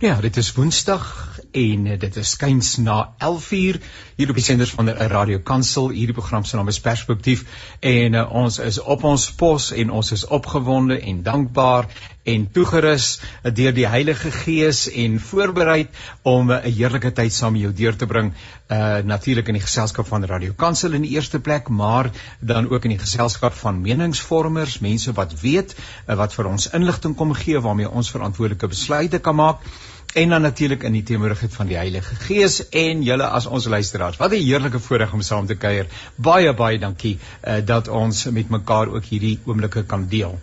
Ja, dit is Woensdag en eh, dit is skuins na 11uur hier op die senders van die Radio Kansel. Hierdie program se naam is Perspektief en uh, ons is op ons pos en ons is opgewonde en dankbaar en toegerus uh, deur die Heilige Gees en voorberei om 'n uh, heerlike tyd saam met jou deur te bring. Uh natuurlik in die geselskap van Radio Kansel in die eerste plek, maar dan ook in die geselskap van meningsvormers, mense wat weet uh, wat vir ons inligting kom gee waarmee ons verantwoordelike besluite kan maak en dan natuurlik in die teenwoordigheid van die Heilige Gees en julle as ons luisteraars. Wat 'n heerlike voorreg om saam te kuier. Baie baie dankie uh, dat ons met mekaar ook hierdie oomblikke kan deel.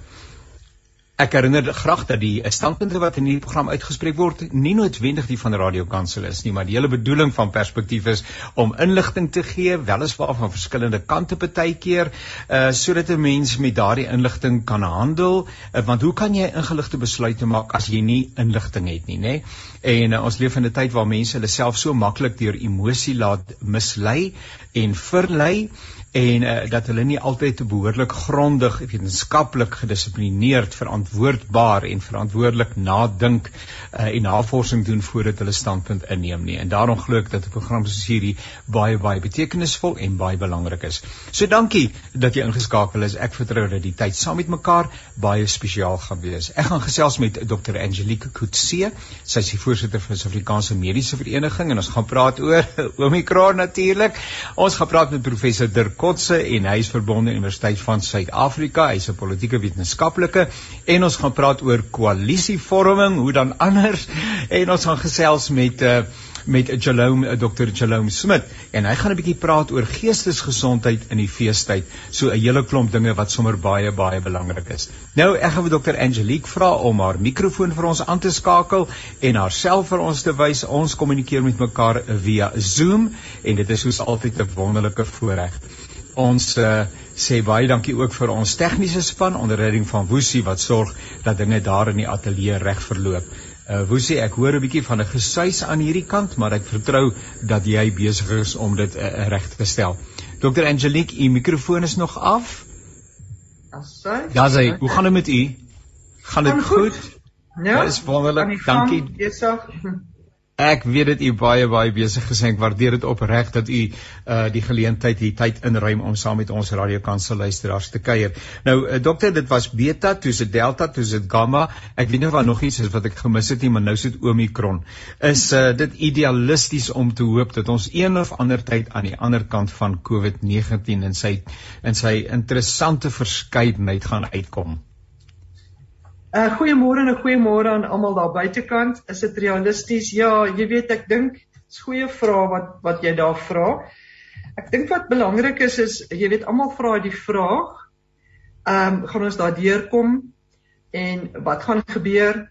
Ek herinner graag dat die standpunte wat in hierdie program uitgespreek word nie noodwendig die van Radio Kansel is nie, maar die hele bedoeling van perspektief is om inligting te gee, weliswaar van verskillende kante partykeer, uh sodat 'n mens met daardie inligting kan handel, uh, want hoe kan jy ingeligte besluite maak as jy nie inligting het nie, nê? En uh, ons leef in 'n tyd waar mense hulle self so maklik deur emosie laat mislei en verlei en uh, dat hulle nie altyd te behoorlik grondig wetenskaplik gedissiplineerd verantwoordbaar en verantwoordelik nadink uh, en navorsing doen voordat hulle standpunt inneem nie en daarom glo ek dat 'n program soos hierdie baie baie betekenisvol en baie belangrik is. So dankie dat jy ingeskakel is. Ek vertrou dat die tyd saam met mekaar baie spesiaal gaan wees. Ek gaan gesels met Dr. Angelique Kutse. Sy is die voorsitter van die Suid-Afrikaanse Mediese Vereniging en ons gaan praat oor Omicron natuurlik. Ons gaan praat met professor Dirk Kotse en hy is verbonde Universiteit van Suid-Afrika. Hy's 'n politieke wetenskaplike en ons gaan praat oor koalisievorming, hoe dan anders en ons gaan gesels met uh, met Jalome Dr. Jalome Smit en hy gaan 'n bietjie praat oor geestesgesondheid in die feestyd. So 'n hele klomp dinge wat sommer baie baie belangrik is. Nou ek gaan vir Dr. Angelique vra om haar mikrofoon vir ons aan te skakel en haarself vir ons te wys. Ons kommunikeer met mekaar via Zoom en dit is soos altyd 'n wonderlike voorreg. Ons uh, sê baie dankie ook vir ons tegniese span onder leiding van Woesie wat sorg dat dinge daar in die ateljee reg verloop. Uh Woesie, ek hoor 'n bietjie van 'n gesuis aan hierdie kant, maar ek vertrou dat jy besig is om dit uh, reg te stel. Dr Angelique, u mikrofoon is nog af. Assai. Ja, sê, hoe gaan dit met u? Gaan dit goed? goed? Ja. Dit is wonderlik. Dankie. Besig. Ek weet dit u baie baie besig gesê ek waardeer dit opreg dat u uh die geleentheid hier tyd inruim om saam met ons Radio Kansel luisteraars te kuier. Nou uh, dokter dit was beta, toe se delta, toe se gamma. Ek weet nie of daar nog iets is wat ek gemis het nie, maar nou sit omikron. Is uh dit idealisties om te hoop dat ons een of ander tyd aan die ander kant van COVID-19 in sy in sy interessante verskeidenheid gaan uitkom? Uh goeiemôre en 'n goeiemôre aan almal daar buitekant. Is dit realisties? Ja, jy weet ek dink dis goeie vrae wat wat jy daar vra. Ek dink wat belangrik is is jy weet almal vra die vraag. Ehm um, gaan ons daardeur kom en wat gaan gebeur?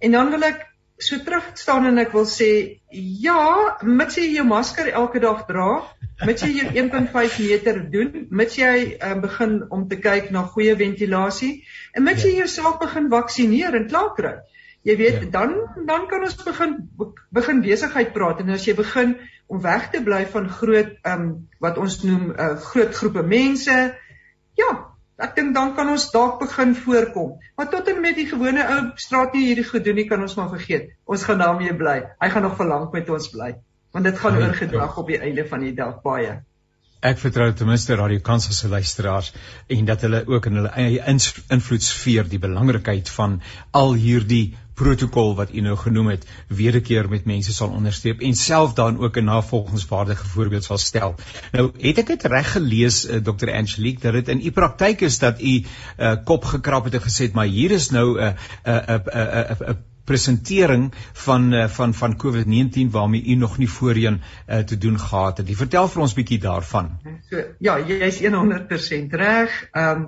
En dan wil ek so terug staan en ek wil sê ja, mits jy jou masker elke dag dra, mits jy jou 1.5 meter doen, mits jy um, begin om te kyk na goeie ventilasie en mits ja. jy jouself begin vaksinereer en klaar kry. Jy weet, ja. dan dan kan ons begin begin besigheid praat en as jy begin om weg te bly van groot ehm um, wat ons noem uh, groot groepe mense, ja, ek dink dan kan ons dalk begin voorkom. Maar tot en met die gewone ou straat nie hierdie gedoen nie kan ons maar vergeet. Ons gaan daarmee bly. Hy gaan nog vir lank met ons bly. Want dit gaan oorgedrag op die einde van die dag baie. Ek vertrou ten minste Radio Kansas se luisteraars en dat hulle ook in hulle eie invloedsfeer die belangrikheid van al hierdie protokol wat u nou genoem het weer 'n keer met mense sal onderstreep en self dan ook 'n navolgingswaardige voorbeeld sal stel. Nou het ek dit reg gelees uh, Dr Angelique dat dit in u praktyk is dat u uh, kop gekrap het en gesê maar hier is nou 'n 'n 'n 'n presentering van uh, van van COVID-19 waarmee u nog nie voorheen uh, te doen gehad het. Jy vertel vir ons bietjie daarvan. So ja, jy is 100% reg. Ehm um,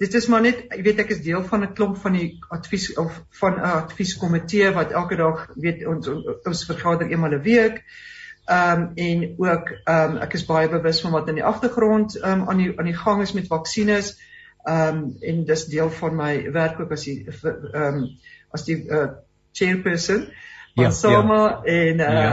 dit is maar net jy weet ek is deel van 'n klomp van die advies of van 'n advieskomitee wat elke dag weet ons ons vergader eenmal 'n week. Ehm um, en ook ehm um, ek is baie bewus van wat in die agtergrond ehm um, aan die aan die gang is met vaksines. Ehm um, en dis deel van my werk ook as die ehm um, as die uh, chairperson van ja, SAMA ja. en uh ja.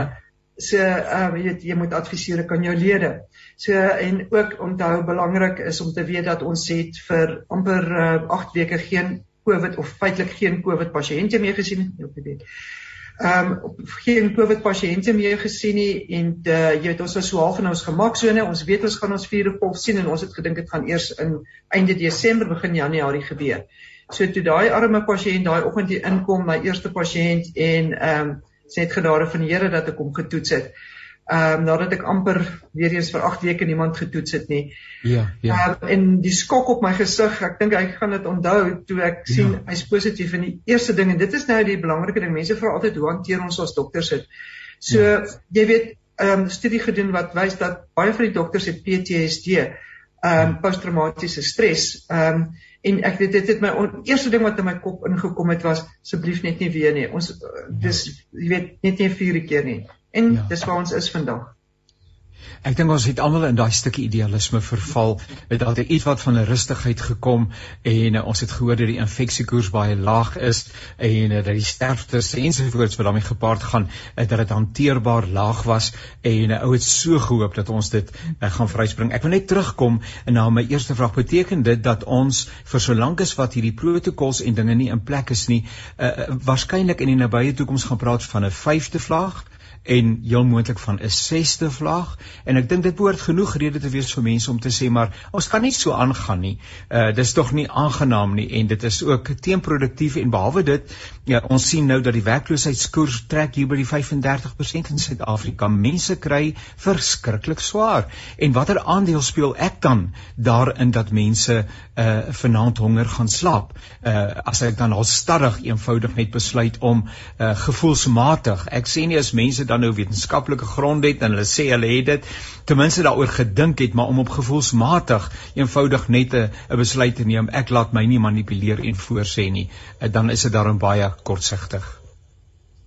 so uh jy weet jy moet adviseer kan jou lede. So en ook onthou belangrik is om te weet dat ons het vir amper uh 8 weke geen COVID of feitelik geen COVID pasiënte meer gesien op die week. ehm um, geen COVID pasiënte meer gesien nie en uh, jy weet ons was so half in ons gemaksone. Ons weet ons gaan ons vierde golf sien en ons het gedink dit gaan eers in einde Desember begin Januarie gebeur. So toe daai arme pasiënt daai oggend hier inkom, my eerste pasiënt en ehm um, sê het genade van die Here dat ek hom getoets het. Ehm um, nadat ek amper weer eens vir 8 weke niemand getoets het nie. Ja, ja. Um, en die skok op my gesig, ek dink hy gaan dit onthou toe ek ja. sien hy's positief en die eerste ding en dit is nou die belangrike ding. Mense vra altyd hoe hanteer ons as dokters dit. So ja. jy weet, ehm um, studie gedoen wat wys dat baie van die dokters het PTSD, ehm um, posttraumatiese stres. Ehm um, en ek weet dit het my on, eerste ding wat in my kop ingekom het was asseblief net nie weer nie. Ons dis jy weet net nie vier keer nie. En ja. dis waar ons is vandag. Ek dink ons het almal in daai stukkie idealisme verval. Het altyd iets wat van 'n rustigheid gekom en uh, ons het gehoor dat die infeksiekoers baie laag is en uh, dat die sterftes ensovoorts wat daarmee gepaard gaan, uh, dat dit hanteerbaar laag was en uh, ou het so gehoop dat ons dit uh, gaan vryspring. Ek wil net terugkom na my eerste vraag beteken dit dat ons vir solank as wat hierdie protokols en dinge nie in plek is nie, uh, waarskynlik in die nabye toekoms gaan praat van 'n vyfde vlaag en heel moontlik van 'n sesde vlaag en ek dink dit behoort genoeg rede te wees vir mense om te sê maar ons kan nie so aangaan nie. Uh dis tog nie aangenaam nie en dit is ook teenproduktief en behalwe dit ja ons sien nou dat die werkloosheidskoers trek hier by die 35% in Suid-Afrika. Mense kry verskriklik swaar. En watter aandeel speel ek dan daarin dat mense uh vanaand honger gaan slaap? Uh as ek dan al stadig eenvoudig net besluit om uh gevoelsmatig. Ek sê nie as mense dan nou wetenskaplike grond het en hulle sê hulle het dit. Ten minste daaroor gedink het maar om op gevoelsmatig eenvoudig net 'n besluit te neem ek laat my nie manipuleer en voorsê nie eh, dan is dit daarom baie kortsigtig.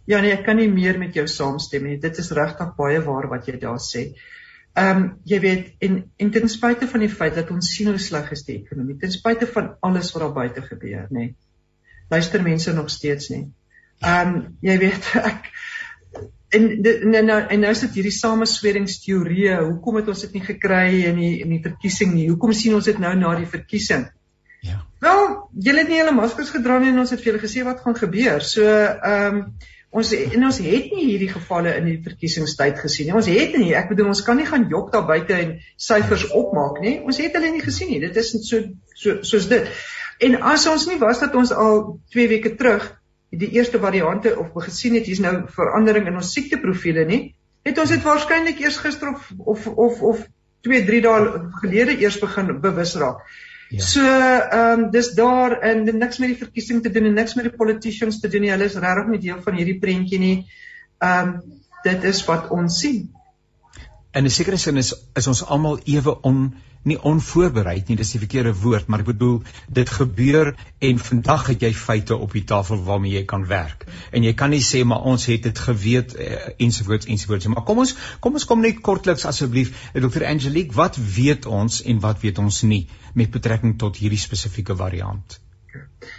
Ja nee ek kan nie meer met jou saamstem nie. Dit is regtig baie waar wat jy daar sê. Ehm um, jy weet en en ten spyte van die feit dat ons sien hoe sleg is die ekonomie ten spyte van alles wat daar buite gebeur nê luister mense nog steeds nie Ehm um, jy weet ek en en nou en nou is dit hierdie samesweringsteorieë. Hoekom het ons dit nie gekry in die in die verkiesing nie? Hoekom sien ons dit nou na die verkiesing? Ja. Wel, julle het nie hulle maskers gedra nie en ons het vir julle gesê wat gaan gebeur. So, ehm um, ons en ons het nie hierdie gevalle in die verkiesingstyd gesien nie. Ons het nie. Ek bedoel ons kan nie gaan jok daar buite en syfers opmaak nie. Ons het hulle nie gesien nie. Dit is so so soos dit. En as ons nie was dat ons al 2 weke terug die eerste variante of gesien het hier's nou verandering in ons siekteprofiele nie, het ons dit waarskynlik eers gister of of of of 2, 3 dae gelede eers begin bewus raak. Ja. So ehm um, dis daar en niks met die verkiesing te doen en niks met die politicians te doen nie. Hulle is regtig nie deel van hierdie prentjie nie. Ehm um, dit is wat ons sien. In 'n sekere sin is is ons almal ewe on nie onvoorbereid nie, dis die verkeerde woord, maar ek bedoel dit gebeur en vandag het jy feite op die tafel waarmee jy kan werk. En jy kan nie sê maar ons het dit geweet eh, ensovoorts ensovoorts. Maar kom ons kom ons kom net kortliks asseblief, eh, Dr. Angelique, wat weet ons en wat weet ons nie met betrekking tot hierdie spesifieke variant?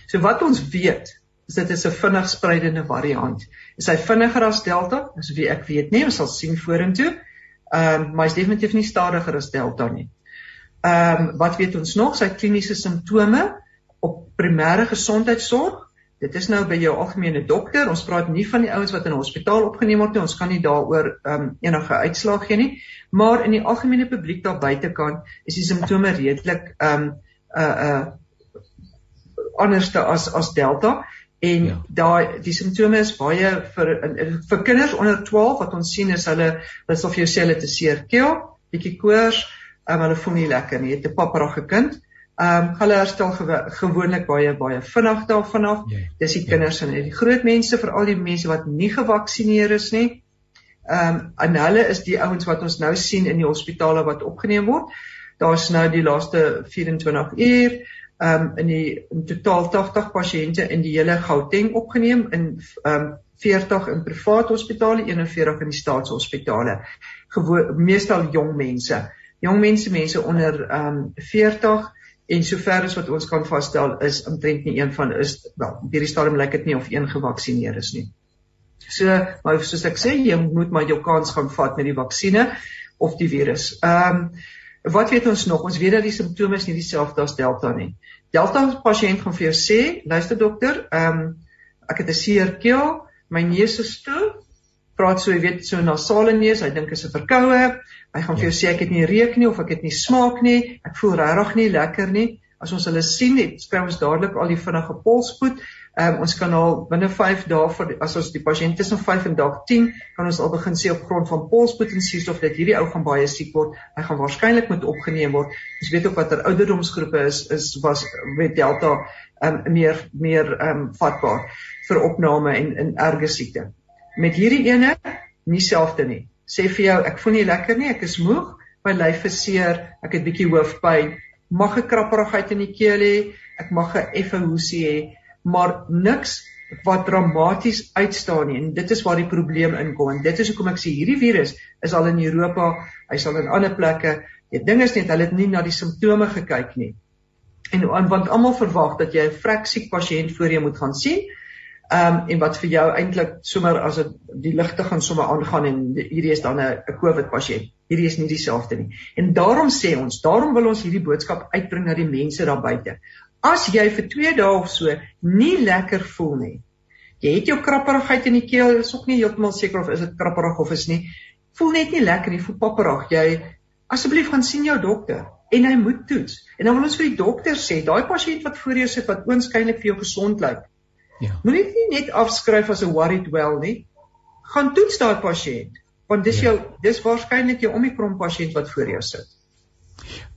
So wat ons weet is dit is 'n vinnig spreidende variant. Is hy vinniger as Delta? Dis wie ek weet nie, ons sal sien vorentoe. Ehm um, maar is definitief nie stadiger as Delta nie. Ehm um, wat weet ons nog? Sy kliniese simptome op primêre gesondheidsorg. Dit is nou by jou algemene dokter. Ons praat nie van die ouens wat in 'n hospitaal opgeneem word nie. Ons kan nie daaroor ehm um, enige uitslag gee nie. Maar in die algemene publiek daar buitekant is die simptome redelik ehm um, uh uh anderste as as delta en ja. daai die simptome is baie vir vir kinders onder 12 wat ons sien is hulle wat sal vir jou sê hulle te seer keel, bietjie koors, um, hulle voel nie lekker nie, het 'n papperige kind. Ehm um, hulle herstel gew gewoonlik baie baie vinnig daarvan af. Yeah. Ja, Dis die ja. kinders yeah. en die groot mense, veral die mense wat nie gevaksinereer is nie. Ehm um, en hulle is die ouens wat ons nou sien in die hospitale wat opgeneem word. Daar's nou die laaste 24 uur ehm um, in die in totaal 80 pasiënte in die hele Gauteng opgeneem in ehm um, 40 in private hospitale, 41 in die staatshospitale. Gewoon meestal jong mense jong mense mense onder ehm um, 40 en sover as wat ons kan vasstel is omtrent nie een van is wel op hierdie stadium lyk dit nie of een gevaksinereer is nie. So maar soos ek sê jy moet maar jou kans gaan vat met die vaksines of die virus. Ehm um, wat weet ons nog? Ons weet dat die simptome is nie dieselfde as Delta nie. Delta pasiënt gaan vir jou sê, luister dokter, ehm um, ek het 'n seer keel, my neus is toe. Praat so, jy weet, so nasale neus, hy dink is 'n verkoue. Hy gaan vir jou ja. sê ek het nie reuk nie of ek het nie smaak nie. Ek voel regtig nie lekker nie. As ons hulle sien, het skryf ons dadelik al die vinnige polspoed. Ehm um, ons kan al binne 5 dae vir as ons die pasiënt tussen 5 en dalk 10 kan ons al begin sê op grond van polspoed en suurstof dat hierdie ou gaan baie siek word. Hy gaan waarskynlik moet opgeneem word. Ons weet ook watter ouderdomsgroepe is is was met Delta ehm um, meer meer ehm um, vatbaar vir opname en in erge siekte. Met hierdie ene nie selfde nie. Sê vir jou ek voel nie lekker nie, ek is moeg, my lyf is seer, ek het bietjie hoofpyn, mag 'n krapperigheid in die keel hê, ek mag 'n effe hoesie hê maar niks wat dramaties uitstaan nie en dit is waar die probleem inkom en dit is hoekom ek sê hierdie virus is al in Europa, hy sal in ander plekke. Die ding is net hulle het nie na die simptome gekyk nie. En want almal verwag dat jy 'n vrek siek pasiënt voor jou moet gaan sien. Ehm um, en wat vir jou eintlik sommer as dit die ligte gaan sommer aangaan en hierdie is dan 'n 'n COVID pasiënt. Hierdie is nie dieselfde nie. En daarom sê ons, daarom wil ons hierdie boodskap uitbring na die mense daar buite. As jy vir 2 dae of so nie lekker voel nie. Jy het jou krapperigheid in die keel, is ook nie heeltemal seker of is dit krapperig of is nie. Voel net nie lekker nie, voel papperig. Jy asseblief gaan sien jou dokter en hy moet toets. En dan wil ons vir die dokter sê, daai pasiënt wat voor jou sit wat oënskynlik vir jou gesond lyk. Ja. Moenie nie net afskryf as 'n worried well nie. Gaan toets daai pasiënt want dis ja. jou dis waarskynlik jou omikron pasiënt wat voor jou sit.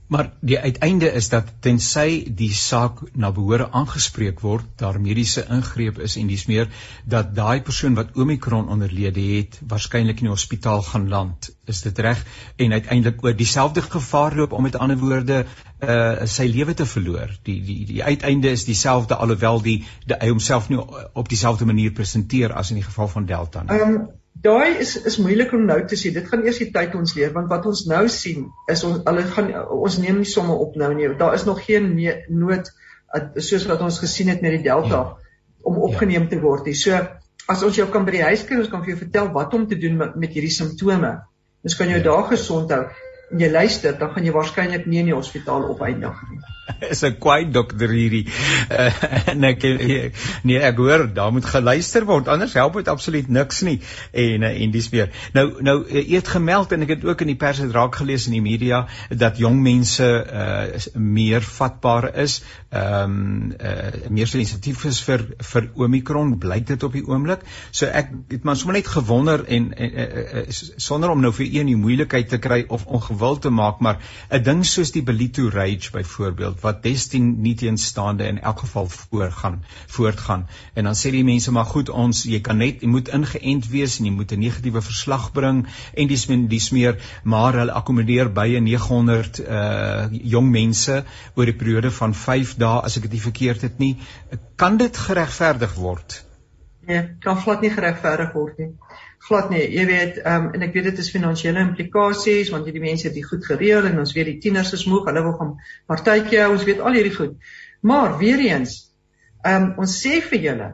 Maar die uiteinde is dat tensy die saak na behore aangespreek word, daar mediese ingreep is en dis meer dat daai persoon wat Omicron onderlede het, waarskynlik in die hospitaal gaan land. Is dit reg? En uiteindelik ook dieselfde gevaar loop om met ander woorde uh sy lewe te verloor. Die die die uiteinde is dieselfde alhoewel die, die hy homself nie op dieselfde manier presenteer as in die geval van Delta nie. Um daai is is moeilik om nou te sien. Dit gaan eers die tyd ons leer want wat ons nou sien is ons hulle gaan ons neem nie somme op nou nie. Daar is nog geen nood soos wat ons gesien het met die Delta ja. om opgeneem te word nie. So as ons jou kan by die huis kry, ons kan vir jou vertel wat om te doen met, met hierdie simptome. Ons kan jou ja. daar gesond hou jy luister, dan gaan jy waarskynlik nie in die hospitaal opeindig nie. Is 'n kwai dokter hierdie. Uh, ek nee, ek hoor daar moet geluister word, anders help dit absoluut niks nie. En uh, en dis weer. Nou nou uh, eet gemeld en ek het ook in die pers het raak gelees in die media dat jong mense uh, meer vatbaar is, ehm um, uh, meer sensitief is vir vir Omicron, blyk dit op die oomblik. So ek het maar sommer net gewonder en, en uh, uh, sonder om nou vir een die moeilikheid te kry of ongewoon wil te maak, maar 'n ding soos die Belito Rage byvoorbeeld wat Destin nie teenstaande in elk geval voorgaan, voortgaan. En dan sê die mense maar goed, ons jy kan net jy moet ingeënt wees en jy moet 'n negatiewe verslag bring en dis men dis meer maar hulle akkommodeer baie 900 uh jong mense oor 'n periode van 5 dae as ek dit nie verkeerd het nie. Kan dit geregverdig word? Nee, kan glad nie geregverdig word nie glad nie. Jy weet, ehm um, en ek weet dit is finansiële implikasies want hierdie mense het dit goed gereël en ons weet die tieners is moeg, hulle wil gaan partytjie hou, ons weet al hierdie goed. Maar weer eens, ehm um, ons sê vir julle,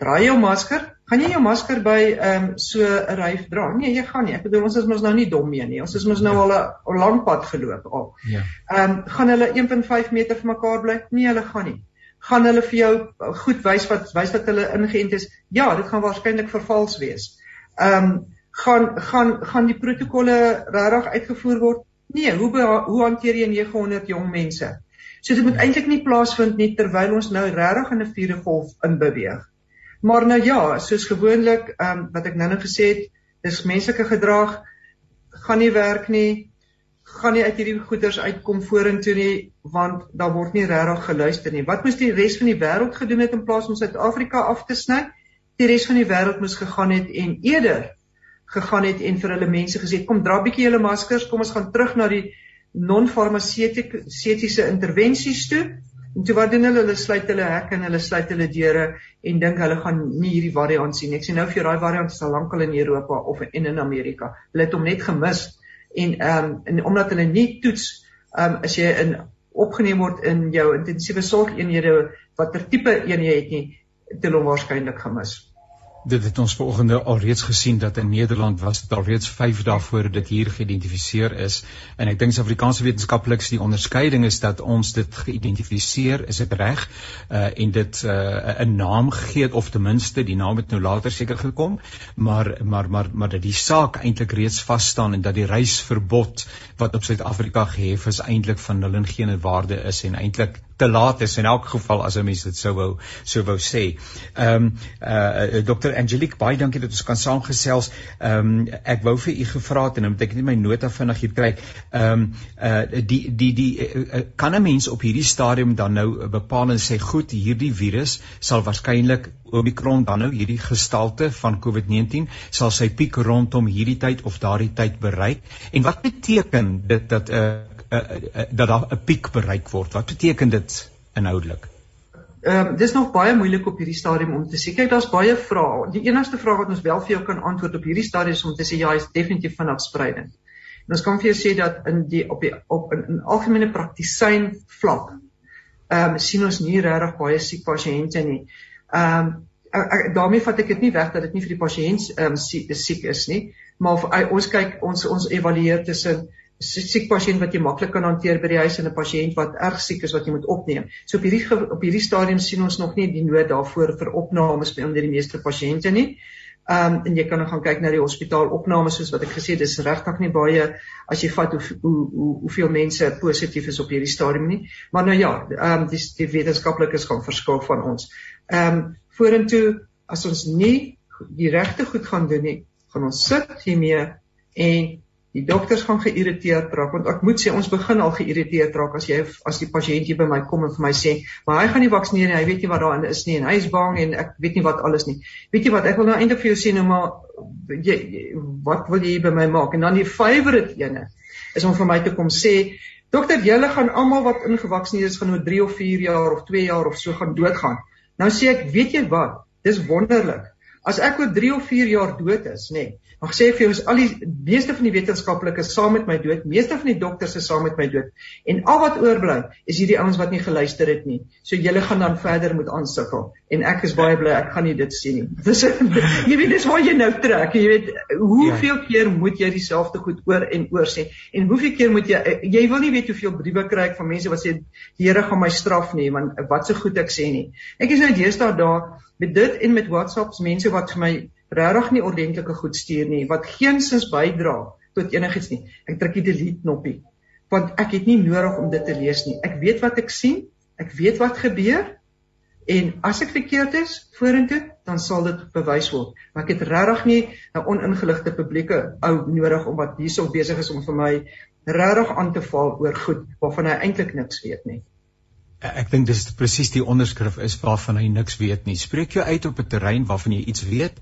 dra jou masker. Gaan jy jou masker by ehm um, so 'n ryf dra? Nee, jy gaan nie. Ek bedoel ons is mos nou nie dom mee nie. Ons is mos nou al 'n lang pad geloop al. Ja. Ehm um, gaan hulle 1.5 meter van mekaar bly? Nee, hulle gaan nie. Gaan hulle vir jou goed wys wat wys wat hulle ingeënt is? Ja, dit gaan waarskynlik vervals wees ehm um, gaan gaan gaan die protokolle regtig uitgevoer word? Nee, hoe hoe hanteer jy 900 jong mense? So dit moet eintlik nie plaasvind nie terwyl ons nou regtig in 'n vierde golf inbeweeg. Maar nou ja, soos gewoonlik, ehm um, wat ek nou-nou gesê het, dis menslike gedrag gaan nie werk nie. gaan nie uit hierdie goeders uitkom vorentoe nie want daar word nie regtig geluister nie. Wat moes die res van die wêreld gedoen het in plaas om Suid-Afrika af te sny? Die res van die wêreld moes gegaan het en eerder gegaan het en vir hulle mense gesê kom dra bietjie julle maskers kom ons gaan terug na die non-farmaseutiese intervensies toe. En toe wat doen hulle? Hulle sluit hulle hekke en hulle sluit hulle deure en dink hulle gaan nie hierdie variant sien ek sien nou vir jou daai variant is al lankal in Europa of in in Amerika. Hulle het hom net gemis en ehm um, en omdat hulle nie toets ehm um, as jy in opgeneem word in jou intensiewe sorg eenhede watter tipe een jy het nie het hulle waarskynlik gemis Dit het ons volgende alreeds gesien dat in Nederland was dit alreeds 5 dae voor dit hier geïdentifiseer is. En ek dink Suid-Afrikaanse wetenskaplikes die onderskeiding is dat ons dit geïdentifiseer is dit reg? Uh, en dit uh, 'n naam gegee het of ten minste die naam het nou later seker gekom maar maar maar maar dat die saak eintlik reeds vas staan en dat die reisverbod wat op Suid-Afrika gehef is eintlik van nul en geen waarde is en eintlik te laat is in elk geval as 'n mens dit sou wou sou wou sê. Ehm um, uh Dr. Angelique, baie dankie dat ons kan saamgesels. Ehm um, ek wou vir u gevra het en dan moet ek net my nota vinnig hier kry. Ehm um, uh die die die uh, kan 'n mens op hierdie stadium dan nou bepaal en sê goed, hierdie virus sal waarskynlik Omicron dan nou hierdie gestalte van COVID-19 sal sy piek rondom hierdie tyd of daardie tyd bereik. En wat beteken dit dat 'n uh, uh, uh, dat daar 'n piek bereik word. Wat beteken dit inhoudelik? Ehm um, dis nog baie moeilik op hierdie stadium om te sê. Kyk, daar's baie vrae. Die enigste vraag wat ons wel vir jou kan antwoord op hierdie stadium is om te sê ja, hy's definitief vinnig spreidend. En ons kan vir jou sê dat in die op die op in, in algemene praktisyn vlak ehm um, sien ons nie regtig baie siek pasiënte nie. Ehm um, daarmee vat ek dit nie weg dat dit nie vir die pasiënt ehm um, siek, siek is nie, maar vir, ons kyk ons ons evalueer tussen siek pasiënt wat jy maklik kan hanteer by die huis en 'n pasiënt wat erg siek is wat jy moet opneem. So op hierdie op hierdie stadium sien ons nog nie die nood daarvoor vir opnames by onder die meeste pasiënte nie. Ehm um, en jy kan nog gaan kyk na die hospitaalopnames soos wat ek gesê het, dis regtig nie baie as jy vat hoe hoe hoe hoeveel mense positief is op hierdie stadium nie. Maar nou ja, ehm um, die die wetenskaplikes gaan verskil van ons. Ehm um, vorentoe as ons nie die regte goed gaan doen nie, gaan ons sit hiermee en die dokters gaan geïrriteerd raak want ek moet sê ons begin al geïrriteerd raak as jy as die pasiënt hier by my kom en vir my sê maar hy gaan nie vaksineer nie hy weet nie wat daarin is nie en hy is bang en ek weet nie wat alles nie. Weet jy wat ek wil nou eintlik vir jou sê nou maar jy, wat wil jy by my maak? En dan die favorite ene is om vir my te kom sê dokter julle gaan almal wat ingevaksinneer is gaan oor 3 of 4 jaar of 2 jaar of so gaan doodgaan. Nou sê ek weet jy wat? Dis wonderlik as ek oor 3 of 4 jaar dood is nê nee, Mag sê vir jou is al die meeste van die wetenskaplikes saam met my dood, meeste van die dokters is saam met my dood. En al wat oorbly is hierdie ouens wat nie geluister het nie. So julle gaan dan verder moet aansukkel en ek is baie bly ek gaan nie dit sien nie. Dis jy weet dis waar jy nou trek. Jy weet hoeveel ja. keer moet jy dieselfde goed oor en oor sê en hoeveel keer moet jy jy wil nie weet hoeveel briewe kry ek van mense wat sê die Here gaan my straf nie want wat se so goed ek sê nie. Ek is nou deesdae daar met dit en met WhatsApps mense wat vir my regtig nie ordentlike goed stuur nie wat geensins bydra tot enigiets nie. Ek druk die delete knoppie want ek het nie nodig om dit te lees nie. Ek weet wat ek sien, ek weet wat gebeur en as ek verkeerd is vorentoe dan sal dit bewys word. Maar ek het regtig nie 'n oningeligte publieke ou nodig om wat hierso besig is om vir my regtig aan te val oor goed waarvan hy eintlik niks weet nie. Ek dink dis presies die onderskrif is waarvan hy niks weet nie. Spreek jou uit op 'n terrein waarvan jy iets weet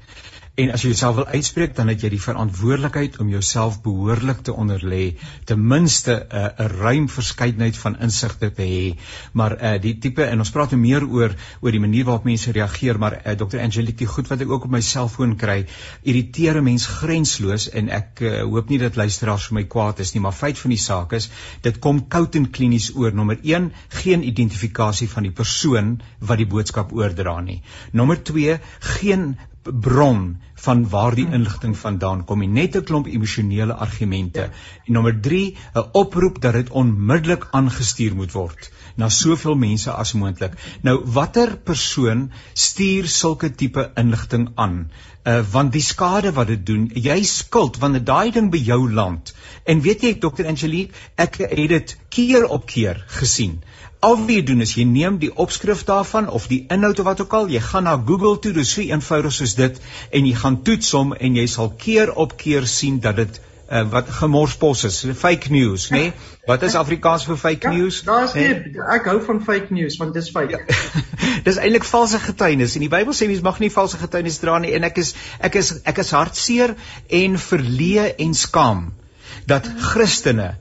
En as jy jouself wil uitspreek, dan het jy die verantwoordelikheid om jouself behoorlik te onderlê, ten minste 'n uh, 'n ruim verskeidenheid van insigte te hê. Maar uh die tipe en ons praat nou meer oor oor die manier waarop mense reageer, maar uh, Dr. Angelique, die goed wat ek ook op my selfoon kry, irriteer 'n mens grensloos en ek uh, hoop nie dat luisteraars vir my kwaad is nie, maar feit van die saak is, dit kom koud en klinies oor. Nommer 1, geen identifikasie van die persoon wat die boodskap oordra nie. Nommer 2, geen bron van waar die inligting vandaan kom en net 'n klomp emosionele argumente. En nommer 3, 'n oproep dat dit onmiddellik aangestuur moet word na soveel mense as moontlik. Nou watter persoon stuur sulke tipe inligting aan? Uh want die skade wat dit doen, jy skuld wanneer daai ding by jou land. En weet jy Dr. Angelique, ek het dit keer op keer gesien. Al wat jy doen is jy neem die opskrif daarvan of die inhoud of wat ook al, jy gaan na Google toe, dis so eenvoudig soos dit en jy gaan toets hom en jy sal keer op keer sien dat dit uh, wat gemorspos is, fake news, né? Nee? Wat is Afrikaans vir fake ja, news? Daar's nie nee, ek hou van fake news want dis fake. Ja. dis eintlik valse getuienis en die Bybel sê mens mag nie valse getuienis dra nie en ek is ek is ek is hartseer en verleë en skaam dat Christene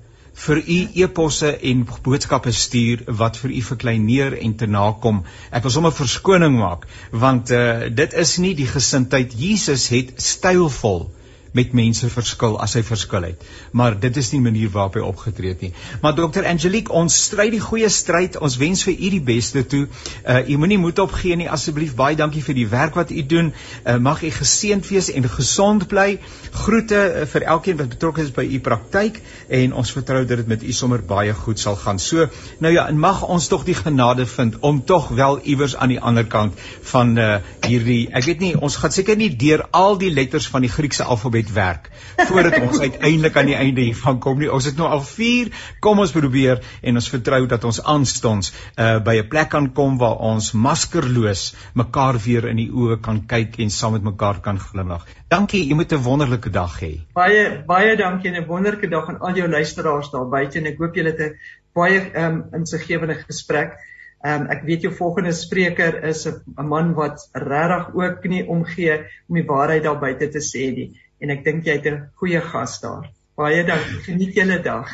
vir u eposse en boodskappe stuur wat vir u verkleineer en te nakom. Ek wil sommer verskoning maak want uh, dit is nie die gesindheid Jesus het stylvol met mense verskil as hy verskil het. Maar dit is nie die manier waarop hy opgetree het nie. Maar dokter Angelique, ons stry die goeie stryd. Ons wens vir u die beste toe. Uh u moenie moed opgee nie asseblief. Baie dankie vir die werk wat u doen. Uh mag u geseënd wees en gesond bly. Groete uh, vir elkeen wat betrokke is by u praktyk en ons vertrou dat dit met u sommer baie goed sal gaan. So, nou ja, en mag ons tog die genade vind om tog wel iewers aan die ander kant van uh hierdie ek weet nie, ons gaan seker nie deur al die letters van die Griekse alfabet net werk voordat ons uiteindelik aan die einde hiervan kom nie. Ons het nou al 4, kom ons probeer en ons vertrou dat ons aanstonds uh by 'n plek kan kom waar ons maskerloos mekaar weer in die oë kan kyk en saam met mekaar kan glimlag. Dankie, jy moet 'n wonderlike dag hê. Baie baie dankie en 'n wonderlike dag aan al jou luisteraars daar buite en ek hoop julle het 'n baie um insiggewende gesprek. Um ek weet jou volgende spreker is 'n man wat regtig ook nie omgee om die waarheid daar buite te sê nie en ek dink jy het 'n goeie gas daar. Baie dankie. Geniet julle dag.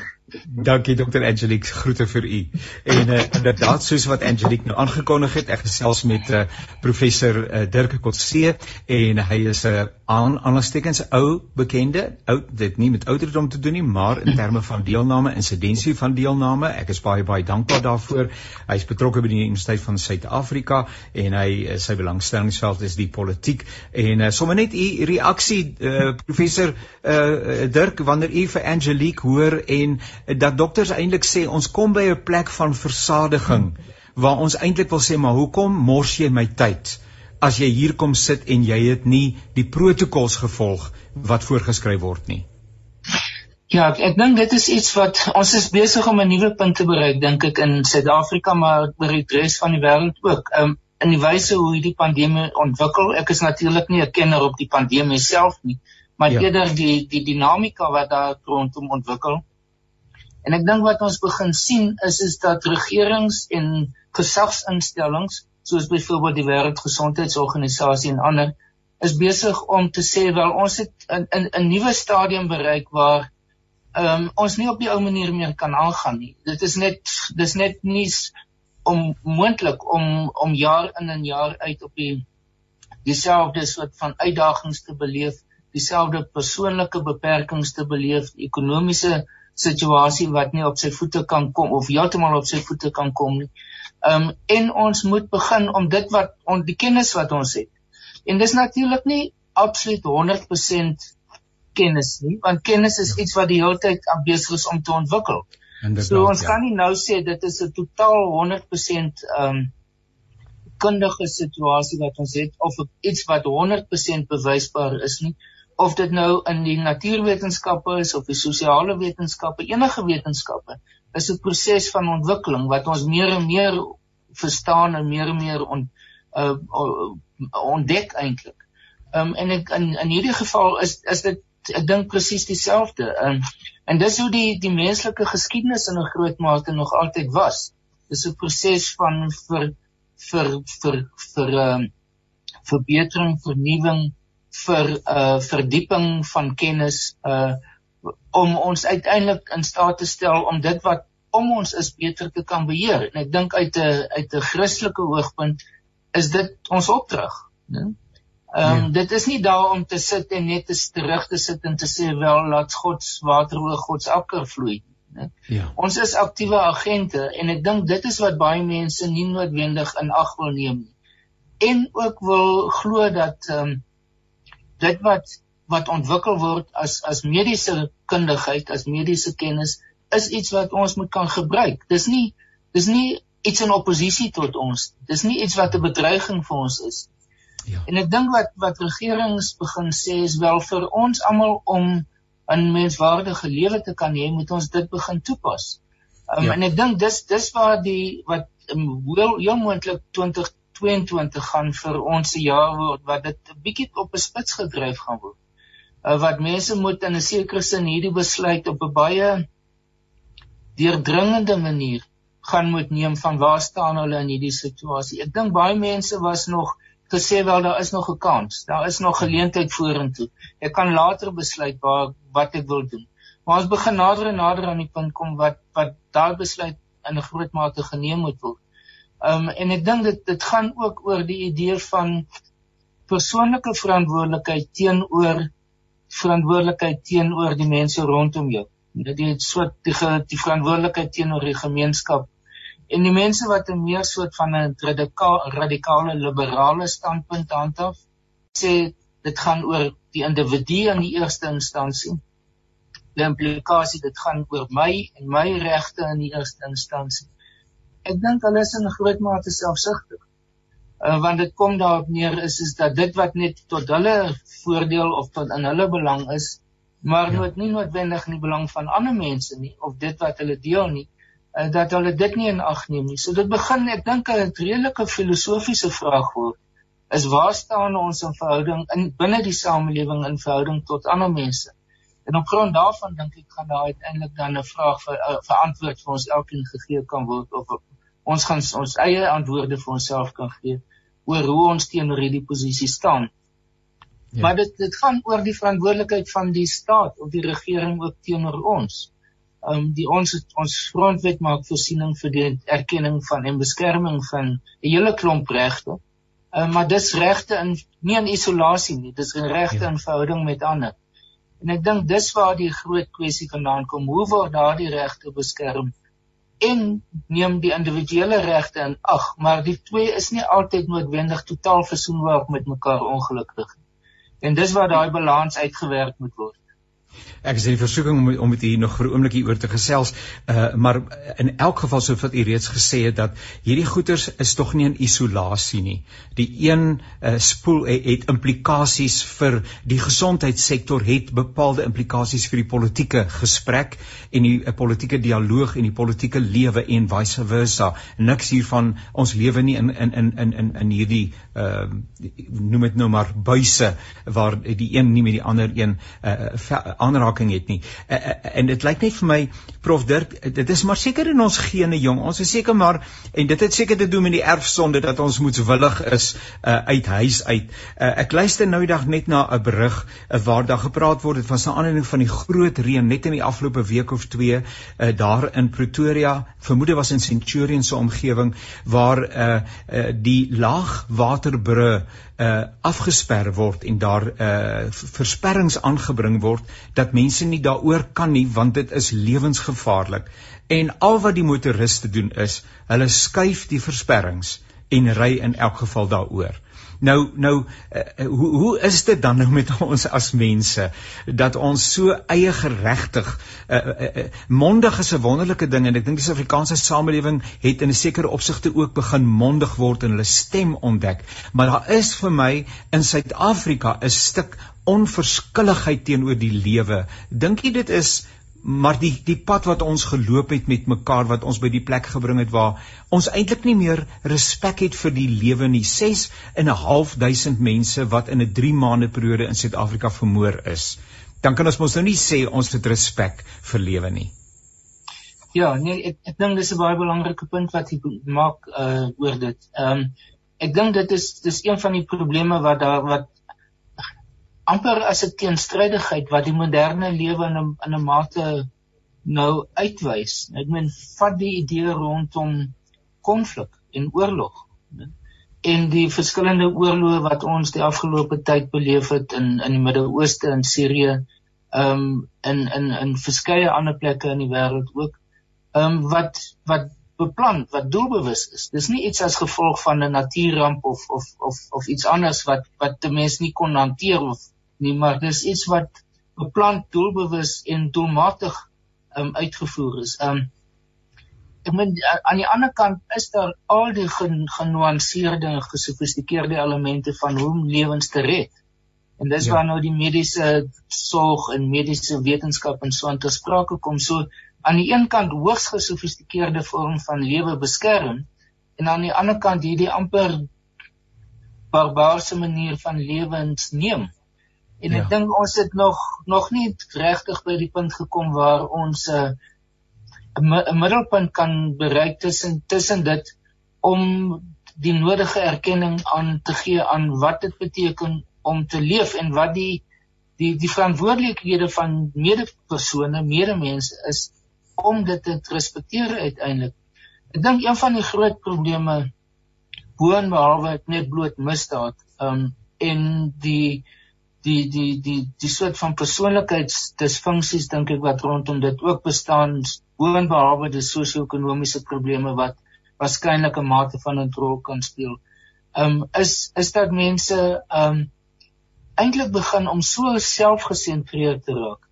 Dankie dokter Angelique, groete vir u. En uh, inderdaad soos wat Angelique nou aangekondig het, ek gesels met uh, professor uh, Dirk Kotse en hy is 'n uh, aan aanstekens ou bekende, ou dit nie met ouderdom te doen nie, maar in terme van deelname, insidensie van deelname. Ek is baie baie dankbaar daarvoor. Hy is betrokke by die Universiteit van Suid-Afrika en hy sy belangstellingsveld is die politiek en uh, sommer net u reaksie uh, professor uh, Dirk wanneer u vir Angelique hoor en dat dokters eintlik sê ons kom by 'n plek van versadiging waar ons eintlik wil sê maar hoekom mors jy my tyd as jy hier kom sit en jy het nie die protokols gevolg wat voorgeskryf word nie. Ja, ek, ek dink dit is iets wat ons is besig om 'n nuwe punt te bereik dink ek in Suid-Afrika maar oor die res van die wêreld ook. Um, in die wyse hoe hierdie pandemie ontwikkel. Ek is natuurlik nie 'n kenner op die pandemie self nie, maar ja. eerder die die dinamika wat daar rondom ontwikkel. En ek dink wat ons begin sien is is dat regerings en gesagsinstellings soos byvoorbeeld die Wêreldgesondheidsorganisasie en ander is besig om te sê wel ons het 'n 'n nuwe stadium bereik waar ehm um, ons nie op die ou manier meer kan aangaan nie. Dit is net dis net nie om moontlik om om jaar in en jaar uit op die dieselfde soort van uitdagings te beleef, dieselfde persoonlike beperkings te beleef, ekonomiese situasie wat nie op sy voete kan kom of heeltemal op sy voete kan kom nie. Ehm um, en ons moet begin om dit wat ons die kennis wat ons het. En dis natuurlik nie absoluut 100% kennis nie, want kennis is iets wat die hele tyd besig is om te ontwikkel. Inderdaad, so ons ja. kan nie nou sê dit is 'n totaal 100% ehm um, kundige situasie wat ons het of iets wat 100% bewysbaar is nie of dit nou in die natuurwetenskappe is of die sosiale wetenskappe, enige wetenskappe, is 'n proses van ontwikkeling wat ons meer en meer verstaan en meer en meer on, uh, ontdek eintlik. Ehm um, en ek in in hierdie geval is is dit ek dink presies dieselfde. Ehm um, en dis hoe die die menslike geskiedenis in 'n groot mate nog altyd was. Dis 'n proses van vir vir vir vir ehm um, verbetering, vernuwing, vir uh verdieping van kennis uh om ons uiteindelik in staat te stel om dit wat om ons is beter te kan beheer. En ek dink uit 'n uit 'n Christelike hoogpunt is dit ons opdrag, né? Ehm um, ja. dit is nie daar om te sit en net te terug te sit en te sê wel laat God se water oor God se akker vloei, né? Ja. Ons is aktiewe agente en ek dink dit is wat baie mense nie noodwendig in ag wil neem nie. En ook wil glo dat ehm um, dit wat wat ontwikkel word as as mediese kundigheid, as mediese kennis is iets wat ons moet kan gebruik. Dis nie dis nie iets in oppositie tot ons. Dis nie iets wat 'n bedreiging vir ons is. Ja. En ek dink wat wat regerings begin sê is wel vir ons almal om 'n menswaardige lewe te kan hê, moet ons dit begin toepas. Um, ja. En ek dink dis dis waar die wat um, heel heel moontlik 2022 gaan vir ons se jaar word wat dit 'n bietjie op 'n spits gedryf gaan word. Uh, wat mense moet in 'n sekere sin hierdie besluit op 'n baie deurdringende manier gaan moet neem van waar staan hulle in hierdie situasie. Ek dink baie mense was nog gesê wel daar is nog 'n kans. Daar is nog geleentheid vorentoe. Ek kan later besluit waar wat ek wil doen. Maar ons begin nader en nader aan die punt kom wat wat daai besluit in 'n groot mate geneem moet word. Um en ek dink dit dit gaan ook oor die idee van persoonlike verantwoordelikheid teenoor verantwoordelikheid teenoor die mense rondom jou. Dit is so die, die verantwoordelikheid teenoor die gemeenskap en die mense wat 'n meer soort van 'n radikale radikale liberale standpunt handhaaf sê dit gaan oor die individu in die eerste instansie. Die implikasie dit gaan oor my en my regte in die eerste instansie. Ek dink hulle is in 'n groot mate selfsugtig. Uh, want dit kom daarop neer is is dat dit wat net tot hulle voordeel of tot in hulle belang is, maar ja. nooit nie noodwendig in die belang van ander mense nie of dit wat hulle deel nie, uh, dat hulle dit nie in ag neem nie. So dit begin ek dink 'n redelike filosofiese vraag word is waar staan ons in verhouding in binne die samelewing in verhouding tot ander mense. En op grond daarvan dink ek gaan daar uiteindelik dan 'n vraag vir uh, verantwoord vir ons elkeen gegee kan word of ons gaan ons eie antwoorde vir onsself kan gee oor hoe ons teenoor hierdie posisie staan. Ja. Maar dit dit gaan oor die verantwoordelikheid van die staat of die regering ook teenoor ons. Um die ons ons grondwet maak voorsiening vir die erkenning van en beskerming van 'n hele klomp regte. Uh, maar dis regte in nie in isolasie nie, dis regte ja. in verhouding met ander. En ek dink dis waar die groot kwessie vandaan kom. Hoe word daardie regte beskerm? En neem die individuele regte in ag, maar die twee is nie altyd noodwendig totaal versoenbaar met mekaar ongelukkig nie. En dis waar daai balans uitgewerk moet word. Ek is in die versoeking om om met u nog vir 'n oomblik hieroor te gesels, uh maar in elk geval so wat u reeds gesê het dat hierdie goeters is tog nie in isolasie nie. Die een uh spoel het, het implikasies vir die gesondheidssektor, het bepaalde implikasies vir die politieke gesprek en die uh, politieke dialoog en die politieke lewe en vice versa. Niks hiervan ons lewe nie in in in in in hierdie uh noem dit nou maar buise waar die een nie met die ander een uh aanraking het nie. Uh, uh, en dit lyk net vir my Prof Dirk, dit is maar seker in ons gene jong. Ons is seker maar en dit het seker te doen met die erfsonde dat ons moetswillig is uh, uit huis uit. Uh, ek luister nou die dag net na 'n berig uh, waar daar gepraat word van 'n aanleiding van die groot reën net in die afgelope week of twee uh, daar in Pretoria, vermoede was in Centurion se omgewing waar uh, uh, die laagwaterbrug uh afgesper word en daar uh versperrings aangebring word dat mense nie daaroor kan nie want dit is lewensgevaarlik. En al wat die motoriste doen is hulle skuif die versperrings en ry in elk geval daaroor Nou nou uh, hoe hoe is dit dan nou met ons as mense dat ons so eie geregtig uh, uh, uh, mondig is 'n wonderlike ding en ek dink die Suid-Afrikaanse samelewing het in 'n sekere opsigte ook begin mondig word en hulle stem ontdek. Maar daar is vir my in Suid-Afrika 'n stuk onverskilligheid teenoor die lewe. Dink jy dit is maar die die pad wat ons geloop het met mekaar wat ons by die plek gebring het waar ons eintlik nie meer respek het vir die lewe nie. 6 en 'n half duisend mense wat in 'n 3 maande periode in Suid-Afrika vermoor is. Dan kan ons mos nou nie sê ons het respek vir lewe nie. Ja nee ek ek dink dis 'n baie belangrike punt wat jy maak uh oor dit. Ehm um, ek dink dit is dis een van die probleme wat daar wat amper as 'n teenstrydigheid wat die moderne lewe in 'n in 'n mate nou uitwys. Ek meen vat die idee rondom konflik en oorlog. Ne? En die verskillende oorloë wat ons die afgelope tyd beleef het in in die Midde-Ooste en Sirië, ehm um, in in in verskeie ander plekke in die wêreld ook. Ehm um, wat wat beplan, wat doelbewus is. Dis nie iets as gevolg van 'n natuurramp of of of of iets anders wat wat die mens nie kon hanteer of nie, maar dis iets wat beplan, doelbewus en doelmatig um, uitgevoer is. Um ek meen aan die ander kant is daar al die genuanceerde en gesofistikeerde elemente van hoe om lewens te red. En dis ja. waar nou die mediese sorg en mediese wetenskap en so aan te sprake kom. So aan die een kant hoogs gesofistikeerde vorm van lewe beskerm en aan die ander kant hierdie amper barbaarse manier van lewens neem. En ja. ek dink ons het nog nog nie regtig by die punt gekom waar ons 'n uh, middelpunt kan bereik tussen tussen dit om die nodige erkenning aan te gee aan wat dit beteken om te leef en wat die die die verantwoordelikhede van medepersone, medemense is om dit te respekteer uiteindelik. Ek dink een van die groot probleme boonbehalwe net bloot misdaad um en die die die die die soort van persoonlikheidsdisfunksies dink ek wat rondom dit ook bestaan boonbehalwe die sosio-ekonomiese probleme wat waarskynlik 'n mate van 'n rol kan speel. Um is is dat mense um eintlik begin om so selfgesentreerd te raak.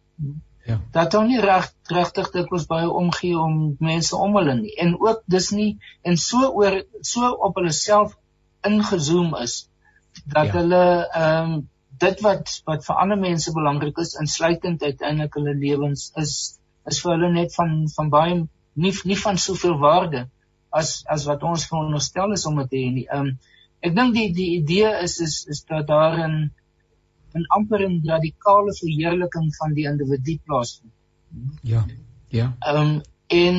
Ja. Dat hulle nie reg regtig dikwels baie omgee om mense om hulle nie en ook dis nie en so oor so op hulle self ingezoom is dat ja. hulle ehm um, dit wat wat vir ander mense belangrik is insluitend uiteindelik hulle lewens is is vir hulle net van van baie nie nie van soveel waarde as as wat ons veronderstel is om dit te hê nie. Ehm um, ek dink die die idee is is is dat daar 'n 'n amper 'n radikale verheerliking van die individu plaasvind. Ja. Ja. Ehm um, en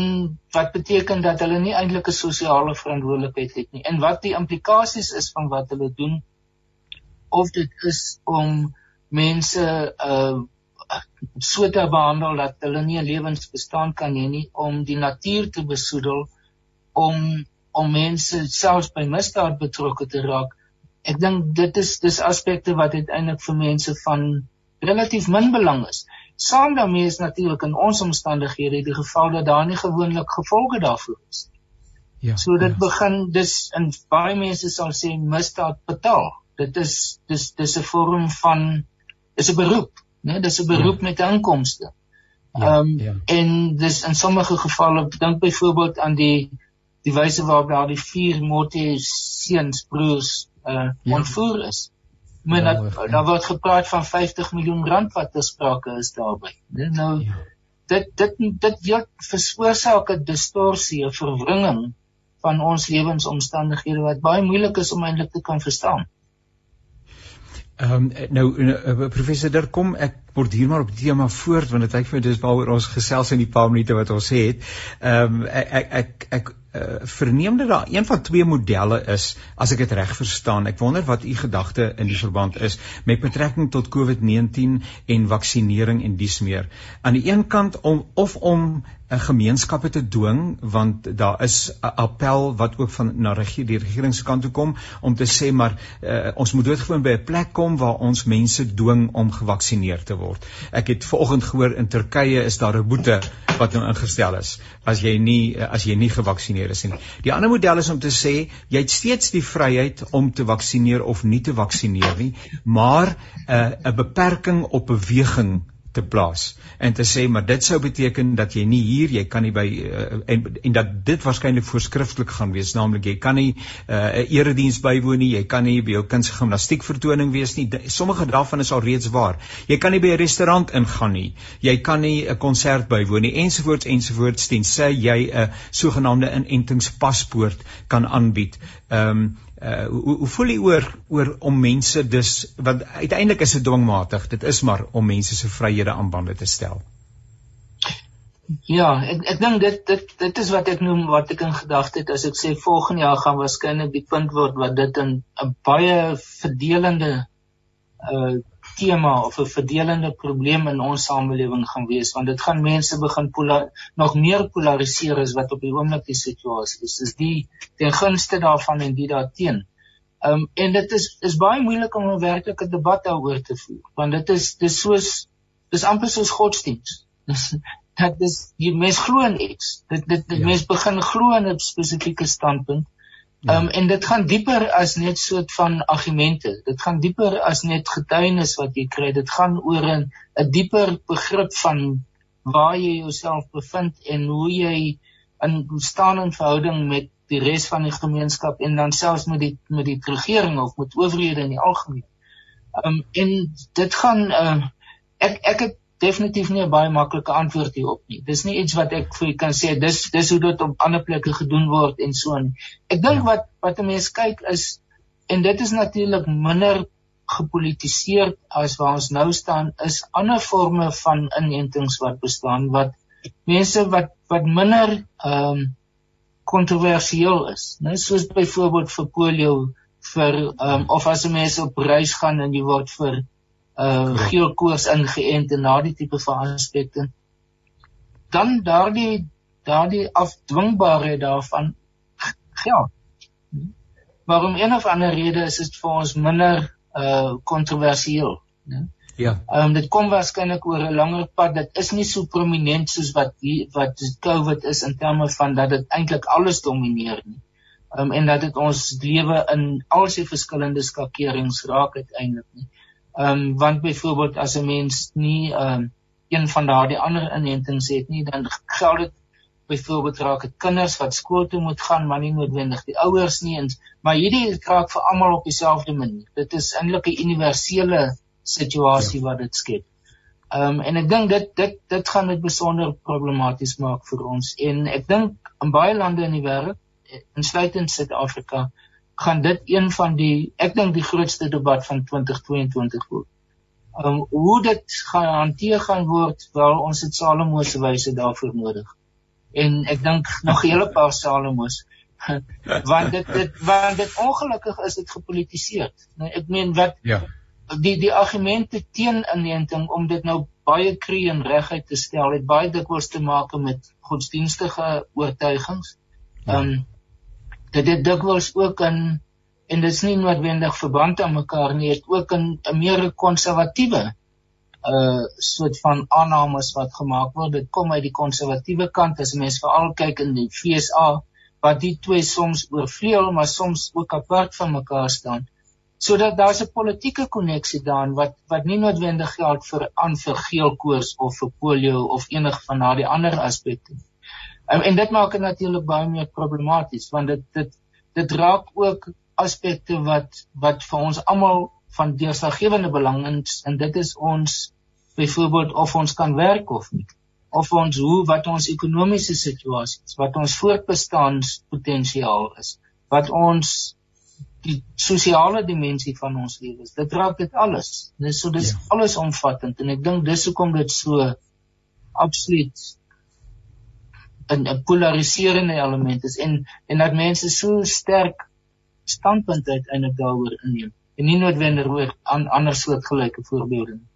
wat beteken dat hulle nie eintlik 'n sosiale verantwoordelikheid het nie. En wat die implikasies is van wat hulle doen of dit is om mense uh so te behandel dat hulle nie 'n lewensbestaan kan hê nie om die natuur te besoedel om om mense selfs by misdaad betrokke te raak. Ek dink dit is dis aspekte wat uiteindelik vir mense van relatief min belang is. Saam daarmee is natuurlik in ons omstandighede die geval dat daar nie gewoonlik gevolge daarvoor is. Ja. So dit ja. begin dis in baie mense sal sê misdaad betaal dit is dis dis 'n vorm van is 'n beroep, né? Dis 'n beroep ja. met inkomste. Ja, ehm ja, um, ja. en dis in sommige gevalle dink byvoorbeeld aan die die wyse waarop daar die vier Motte seuns broers uh ja. ontvoer is. Maar ja, dat, daar word gepraat van 50 miljoen rand wat ter sprake is daarby. Né? Nou ja. dit dit dit dit veroorsaak 'n distorsie, 'n verwringing van ons lewensomstandighede wat baie moeilik is om eintlik te kan verstaan. Ehm um, nou uh, professor daar kom ek word hier maar op die tema voort want dit lyk vir my dis waaroor ons gesels in die paar minute wat ons het. Ehm um, ek ek ek, ek uh, verneem dat daar een van twee modelle is as ek dit reg verstaan. Ek wonder wat u gedagte in die verband is met betrekking tot COVID-19 en vaksinering en dies meer. Aan die een kant om of om gemeenskappe te dwing want daar is 'n appel wat ook van na regie die regeringskant toe kom om te sê maar uh, ons moet doodgewoon by 'n plek kom waar ons mense dwing om gevaksinereer te word. Ek het vanoggend gehoor in Turkye is daar 'n boete wat nou ingestel is as jy nie as jy nie gevaksinereer is nie. Die ander model is om te sê jy het steeds die vryheid om te vaksineer of nie te vaksineer nie, maar 'n uh, 'n beperking op beweging te plaas en te sê maar dit sou beteken dat jy nie hier jy kan nie by uh, en en dat dit waarskynlik voorskrifklik gaan wees. Naamlik jy kan nie eh, 'n uh, erediens bywoon nie jy kan nie by jou kind se gimnastiek vertoning wees nie. Sommige daarvan is al reeds waar. Jy kan nie by 'n restaurant ingaan nie. Jy kan nie 'n konsert bywoon nie ensovoorts ensovoorts tensy jy 'n sogenaamde inentingspaspoort kan aanbied. Ehm um, uh hoe, hoe voel jy oor oor om mense dus want uiteindelik is dit dwingmatig dit is maar om mense se vryhede aan bande te stel. Ja, ek ek dink dit dit dit is wat ek noem wat ek in gedagte het as ek sê volgende jaar gaan waarskynlik die punt word wat dit 'n 'n baie verdelende uh tema of 'n verdelende probleem in ons samelewing gaan wees want dit gaan mense begin nog meer polariseer as wat op die oomblik die situasie is. Dis die ten gunste daarvan en die daarteen. Ehm um, en dit is is baie moeilik om 'n werklike debat daaroor te voer want dit is dis soos dis amper soos godsdiens. Dis dat dis die mens glo in iets. Dit dit die ja. mens begin glo in 'n spesifieke standpunt Ja. Ehm um, en dit gaan dieper as net soort van argumente. Dit gaan dieper as net getuienis wat jy kry. Dit gaan oor 'n 'n dieper begrip van waar jy jouself bevind en hoe jy in staan in verhouding met die res van die gemeenskap en dan selfs met die met die regering of met owerhede in die algemeen. Ehm um, en dit gaan ehm uh, ek ek het definitief nie 'n baie maklike antwoord hierop nie. Dis nie iets wat ek vir u kan sê dis dis hoe dit op ander plekke gedoen word en so aan. Ek dink ja. wat wat 'n mens kyk is en dit is natuurlik minder gepolitiseer as waar ons nou staan is ander forme van inentings wat bestaan wat mense wat wat minder ehm um, kontroversieel is, né? Soos byvoorbeeld vir polio vir ehm um, of as mense op reis gaan en jy word vir uh geelkoors ingeënt en na die tipe van aspekte dan daardie daardie afdwingbaarheid daarvan geld. Waarom een of ander rede is dit vir ons minder uh kontroversieel. né? Ja. Ehm um, dit kom waarskynlik oor 'n langer pad. Dit is nie so prominent soos wat die, wat COVID is in terme van dat dit eintlik alles domineer nie. Ehm um, en dat dit ons lewe in al sy verskillende skakerings raak uiteindelik nie. Ehm um, want byvoorbeeld as 'n mens nie ehm um, een van daardie ander inentings het nie, dan geld dit byvoorbeeld raak dit kinders wat skool toe moet gaan, maar nie noodwendig die ouers nie eens, maar hierdie raak vir almal op dieselfde manier. Dit is eintlik 'n universele situasie ja. wat dit skep. Ehm um, en ek dink dit dit dit gaan dit besonder problematies maak vir ons en ek dink in baie lande in die wêreld insluitend Suid-Afrika gaan dit een van die ek dink die grootste debat van 2022 word. Um, hoe dit gaan hanteer gaan word, wel ons het Salomo se wyse daarvoor nodig. En ek dink nog 'n hele paar Salomos want dit dit want dit ongelukkig is dit gepolitiseer. Nou ek meen wat ja die die argumente teen inenting om dit nou baie kree en reguit te stel het baie dikwels te maak met godsdienstige oortuigings. Ehm um, dit het dikwels ook in en dit is nie noodwendig verband aan mekaar nie, het ook in 'n meer konservatiewe uh soort van aannames wat gemaak word. Dit kom uit die konservatiewe kant as mense veral kyk in die FSA wat die twee soms oorvleuel maar soms ook apart van mekaar staan sodat daar's 'n politieke koneksie daarin wat wat nie noodwendig geld vir aan vir geelkoors of vir polio of enig van daardie ander aspekte. En, en dit maak dit natuurlik baie meer problematies want dit dit dit raak ook aspekte wat wat vir ons almal van deurslaggewende belang is en dit is ons byvoorbeeld of ons kan werk of nie of ons hoe wat ons ekonomiese situasie is wat ons voortbestaanspotensiaal is wat ons die sosiale dimensie van ons lewens. Dit raak dit alles. Dis so dis ja. alles omvattend en ek dink dis hoekom dit so absoluut 'n 'n polariserende element is en en dat mense so sterk standpunt uiteindelik daaroor inneem en nie noodwendig oor an, ander soortgelyke voorbeelde nie.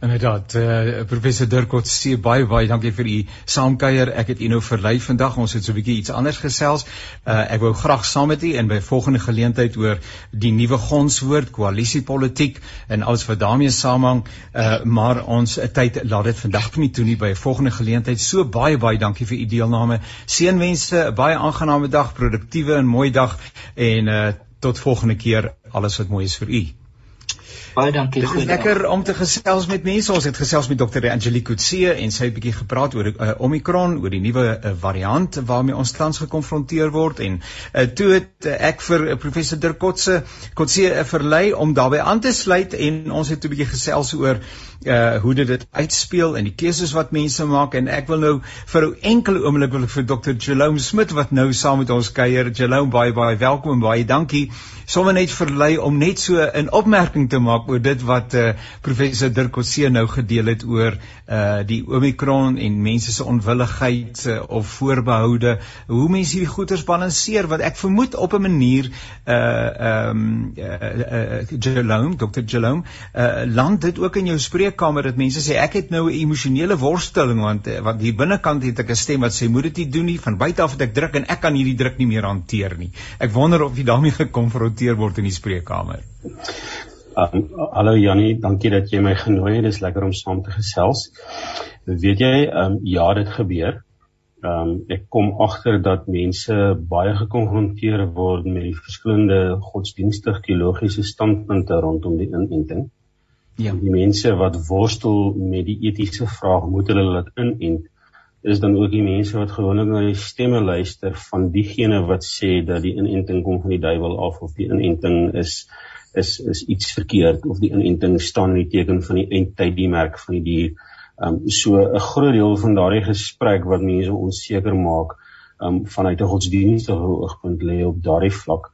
Inderdaad, uh, professor Dirkot sê baie baie dankie vir u saamkuier. Ek het u nou verlei vandag. Ons het so 'n bietjie iets anders gesels. Uh, ek wou graag saam met u in by volgende geleentheid oor die nuwe gonswoord koalisiepolitiek en alles wat daarmee saamhang. Uh, maar ons tyd laat dit vandag nie toe nie by 'n volgende geleentheid. So baie baie dankie vir u deelname. Seënwense, 'n baie aangename dag, produktiewe en mooi dag en uh, tot volgende keer. Alles wat mooi is vir u. Baie dankie. Dit is lekker om te gesels met mense. Ons het gesels met Dr. Angelique Kutse en sy het bietjie gepraat oor uh, Omicron, oor die nuwe uh, variant waarmee ons tans gekonfronteer word en uh, toe het uh, ek vir uh, professor Dirk Kutse Kutse uh, verlei om daarbey aan te sluit en ons het 'n bietjie gesels oor uh hoe dit dit uitspeel en die keuses wat mense maak en ek wil nou vir 'n enkele oomblik wil ek vir Dr. Jerome Smit wat nou saam met ons kuier. Jerome baie baie welkom en baie dankie. Sommige net verlei om net so 'n opmerking te maak oor dit wat uh professor Dirk Coetzee nou gedeel het oor uh die Omicron en mense se onwilligheid uh, of voorbehoude. Hoe mense hierdie goeters balanseer wat ek vermoed op 'n manier uh ehm um, uh, uh Jerome, Dr. Jerome, uh land dit ook in jou spreek spreekkamer dat mense sê ek het nou 'n emosionele worsteling want eh, want hier binnekant het ek 'n stem wat sê moet dit nie doen nie van buite af het ek druk en ek kan hierdie druk nie meer hanteer nie. Ek wonder of jy daarmee gekonfronteer word in die spreekkamer. Um, hallo Jannie, dankie dat jy my genooi het. Dit is lekker om saam te gesels. Weet jy, um, ja, dit gebeur. Um, ek kom agter dat mense baie gekonfronteer word met die verskillende godsdienstige teologiese standpunte rondom die inenting. Ja. Die mense wat worstel met die etiese vraag moet hulle laat inent is dan ook die mense wat gewoonlik na die stemme luister van diegene wat sê dat die inenting kom van die duiwel af of die inenting is is is iets verkeerd of die inenting staan in die teken van die eindtyd die merk van die dier. Ehm um, so 'n groot deel van daardie gesprek wat mense onseker maak ehm um, vanuit 'n godsdienstige oogpunt lê op daardie vlak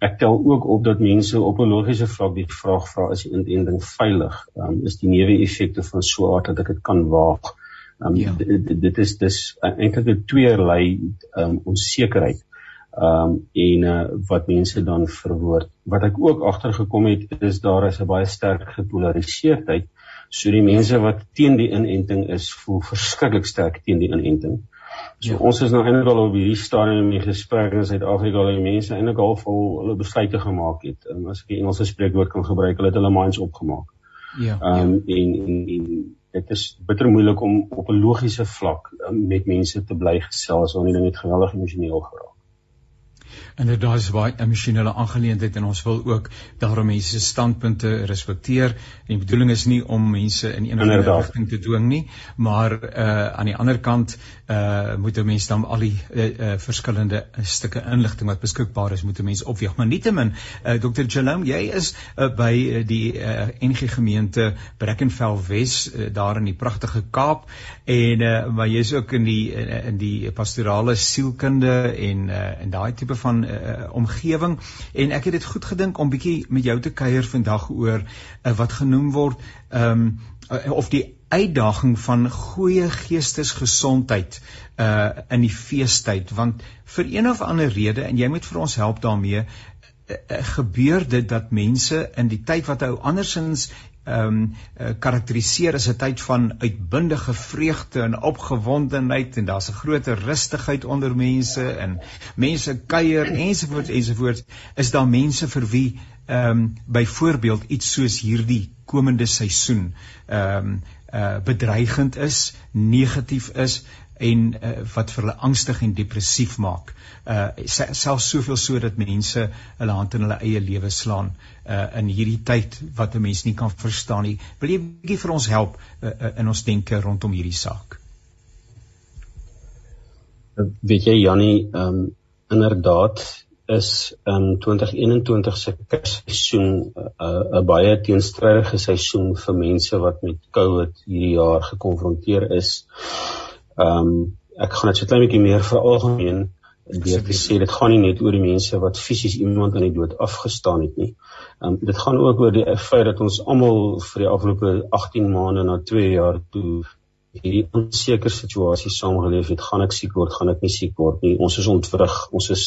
ek tel ook op dat mense op 'n logiese vlak die vraag vra is die inenting veilig? Um, is die neeweffekte van so 'n aard dat ek dit kan waag? Um, ja. Dit is dis eintlik 'n tweeërlei um, onsekerheid. Um, en uh, wat mense dan verwoord. Wat ek ook agtergekom het is daar is 'n baie sterk gepolariseerdheid. So die mense wat teen die inenting is, voel verskriklik sterk teen die inenting. So ja. ons is nou eintlik al op hierdie stadium in die gesprek in Suid-Afrika waar die mense eintlik al vol hulle besluite gemaak het. En as ek die Engelse spreekwoord kan gebruik, hulle het hulle minds opgemaak. Ja. Um, en en en dit is bitter moeilik om op 'n logiese vlak um, met mense te bly gesels wanneer dit net geweldig emosioneel geraak en dit daar is baie emosionele aangeleentheid en ons wil ook daarom mense se standpunte respekteer. En die bedoeling is nie om mense in enige rigting te dwing nie maar uh aan die ander kant uh moet 'n mens dan al die uh, uh, verskillende stukke inligting wat beskikbaar is moet 'n mens opweeg. Maar nietemin uh Dr. Jalom jy is uh, by uh, die uh, NG gemeente Brackenfell Wes uh, daar in die pragtige Kaap. En uh maar jy is ook in die in, in die pastorale sielkunde en uh en daai tipe van uh, omgewing. En ek het dit goed gedink om bietjie met jou te kuier vandag oor uh, wat genoem word um, uh, of die uitdaging van goeie geestesgesondheid uh in die feestyd. Want vir een of ander rede en jy moet vir ons help daarmee gebeur dit dat mense in die tyd wat hou andersins ehm um, karakteriseer as 'n tyd van uitbundige vreugde en opgewondenheid en daar's 'n groter rustigheid onder mense en mense kuier ensovoorts ensovoorts. Is daar mense vir wie ehm um, byvoorbeeld iets soos hierdie komende seisoen ehm um, uh bedreigend is, negatief is en uh, wat vir hulle angstig en depressief maak. Uh selfs soveel so dat mense hulle hand in hulle eie lewe slaan uh in hierdie tyd wat 'n mens nie kan verstaan nie. Wil jy bietjie vir ons help uh, uh, in ons denke rondom hierdie saak? Weet jy Jannie, ehm um, inderdaad is um, 2021 se seisoen 'n uh, 'n baie teenstrydige seisoen vir mense wat met COVID hierdie jaar gekonfronteer is. Ehm um, ek gaan net so klein bietjie meer veralgemeen deur te sê dit gaan nie net oor die mense wat fisies iemand aan die dood afgestaan het nie. Ehm um, dit gaan ook oor die feit dat ons almal vir die afgelope 18 maande na 2 jaar toe hierdie onseker situasie saamgeleef het. Gaan ek siek word, gaan ek nie siek word nie. Ons is ontwrig, ons is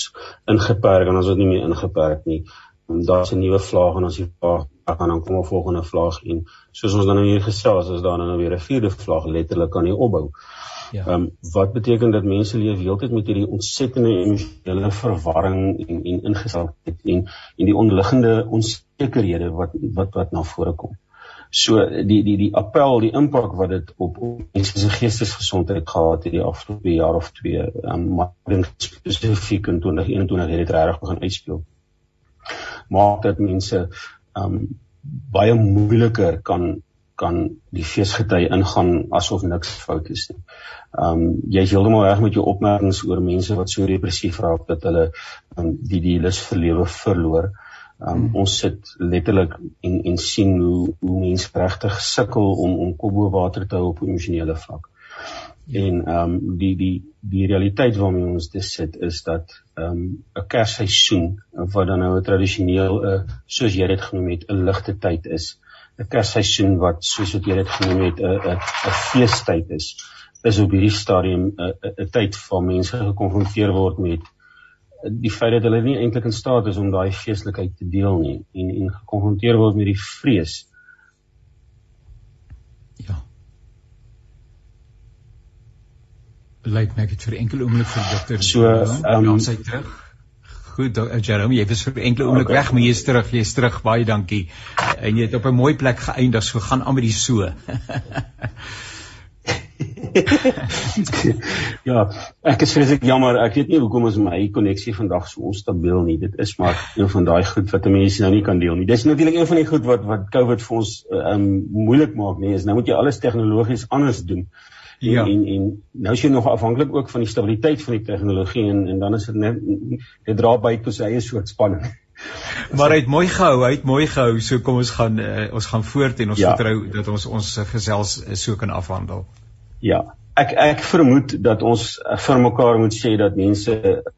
ingeperk en ons word nie meer ingeperk nie. Um, Daar's 'n nuwe vlaag en ons die vlaag en dan kom 'n volgende vlaag en soos ons dan nou hier gesels is daar nou weer 'n vierde vlaag letterlik aan die opbou. Ja. Ehm um, wat beteken dat mense leef heeltyd met hierdie ontsettende emosionele verwarring en en ingesteldheid en en die onderliggende onsekerhede wat wat wat na vore kom. So die die die appel, die impak wat dit op mense se geestesgesondheid gehad het die afgelope jaar of twee, ehm um, maar dink spesifiek in 2021 het dit regtig begin uitspeel. Maak dat mense ehm um, baie moeiliker kan kan die feesgety ingaan asof niks fout is nie. Ehm um, jy is heeltemal reg met jou opmerkings oor mense wat so depressief raak dat hulle um, die die lus vir lewe verloor. Ehm um, ons sit letterlik en en sien hoe hoe mense regtig sukkel om om kop bo water te hou op emosionele vlak. En ehm um, die die die realiteit waarmee ons dit sit is dat ehm um, 'n kersseisoen wat dan nou 'n tradisioneel 'n uh, soos jy dit genoem het 'n ligte tyd is 'n kersseisoen wat soos wat jy dit genoem het 'n 'n 'n feestyd is is op hierdie stadium 'n 'n tyd waar mense gekonfronteer word met die feit dat hulle nie eintlik in staat is om daai feestelikheid te deel nie en en gekonfronteer word met die vrees. Ja. Lyk my ek het vir enkele oomblik vir dokter so ehm um, sy terug. Goed, uh, Jerome, jy was vir enkele oomblik okay. weg, maar jy is terug, jy is terug. Baie dankie. En jy het op 'n mooi plek geëindig, so gaan aan met die so. ja, ek is vreeslik jammer. Ek weet nie hoekom ons my koneksie vandag so onstabiel nie. Dit is maar een van daai goed wat mense nou nie kan deel nie. Dis natuurlik een van die goed wat wat COVID vir ons um moeilik maak, nee. Is nou moet jy alles tegnologies anders doen. Ja. En en nou is jy nog afhanklik ook van die stabiliteit van die tegnologie en en dan is dit net dit dra by tot sy eie soort spanning. Maar hy het mooi gehou, hy het mooi gehou. So kom ons gaan uh, ons gaan voort en ons ja. vertrou dat ons ons gesels uh, so kan afhandel. Ja. Ek ek vermoed dat ons uh, vir mekaar moet sê dat mense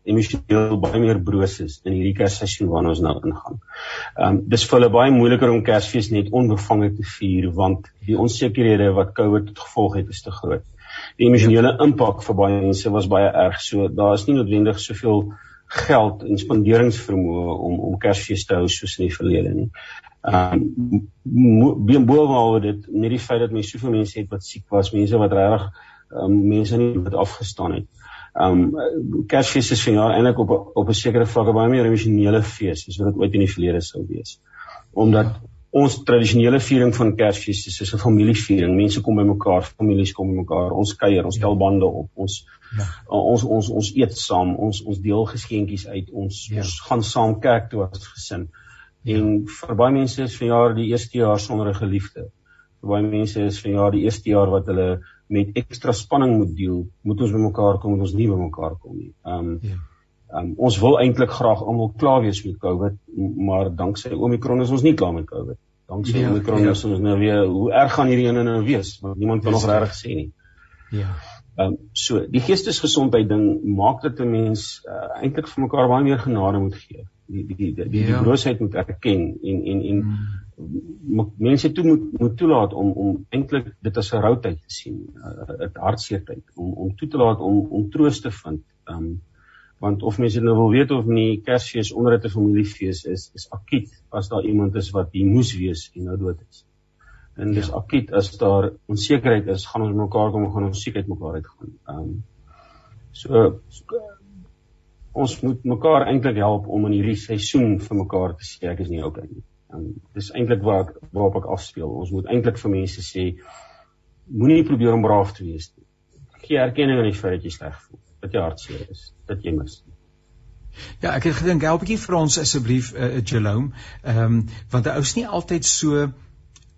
emosioneel baie meer broos is in hierdie Kersseisoen waarna ons nou ingaan. Ehm um, dis vir hulle baie moeiliker om Kersfees net onbevange te vier want die onsekerhede wat COVID tot gevolg het is te groot die emosionele impak vir baie mense was baie erg. So daar is nie noodwendig soveel geld en spanderingsvermoë om om Kersfees te hou soos in die verlede nie. Ehm um, boonop dit net die feit dat mense soveel mense het wat siek was, mense wat regtig um, mense nie wat afgestaan het. Ehm um, Kersfees is vir jaar eintlik op op 'n sekere vlak baie meer emosionele fees as wat dit ooit in die verlede sou wees. Omdat ons tradisionele viering van Kersfees is 'n familieviering. Mense kom bymekaar, families kom bymekaar. Ons kuier, ons tel bande op. Ons ja. ons ons ons eet saam, ons ons deel geskenkies uit. Ons ja. ons gaan saam kerk toe as gesin. Ja. En vir baie mense is verjaar die eerste jaar sonder 'n geliefde. Vir baie mense is verjaar die eerste jaar wat hulle met ekstra spanning moet deel. Moet ons bymekaar kom, moet ons nie bymekaar kom nie. Ehm um, ja. Um, ons wil eintlik graag almal klaar wees met COVID, maar danksy Omicron is ons nie klaar met COVID. Danksy ja, Omicron ja. is ons nou weer hoe erg gaan hierdie ene nou wees, want niemand kan nog regtig sê nie. Ja. Ehm um, so die geestesgesondheid ding maak dit 'n mens uh, eintlik vir mekaar baie meer genade moet gee. Die die die die, die, ja. die broosheid moet erken en en en hmm. mense toe moet moet toelaat om om eintlik dit as 'n routyd te sien, 'n uh, hartseertyd om om toe te laat om om troos te vind. Ehm um, want of mense nou wil weet of nie Kersfees onder 'n familiefees is is akiet as daar iemand is wat hier moes wees en nou dood is. En dis ja. akiet as daar onsekerheid is, gaan ons mekaar kom gaan ons sekerheid mekaar uitgaan. Ehm um, so, so ons moet mekaar eintlik help om in hierdie seisoen vir mekaar te sê ek is nie okay nie. Ehm um, dis eintlik waar ek waarop ek afspeel. Ons moet eintlik vir mense sê moenie probeer om braaf te wees nie. Gee erkenning aan die feit dat jy sleg voel wat jy hartseer is, dat jy mis. Ja, ek het gedink help bietjie vir ons asseblief uh, Jerome, ehm um, want 'n ou is nie altyd so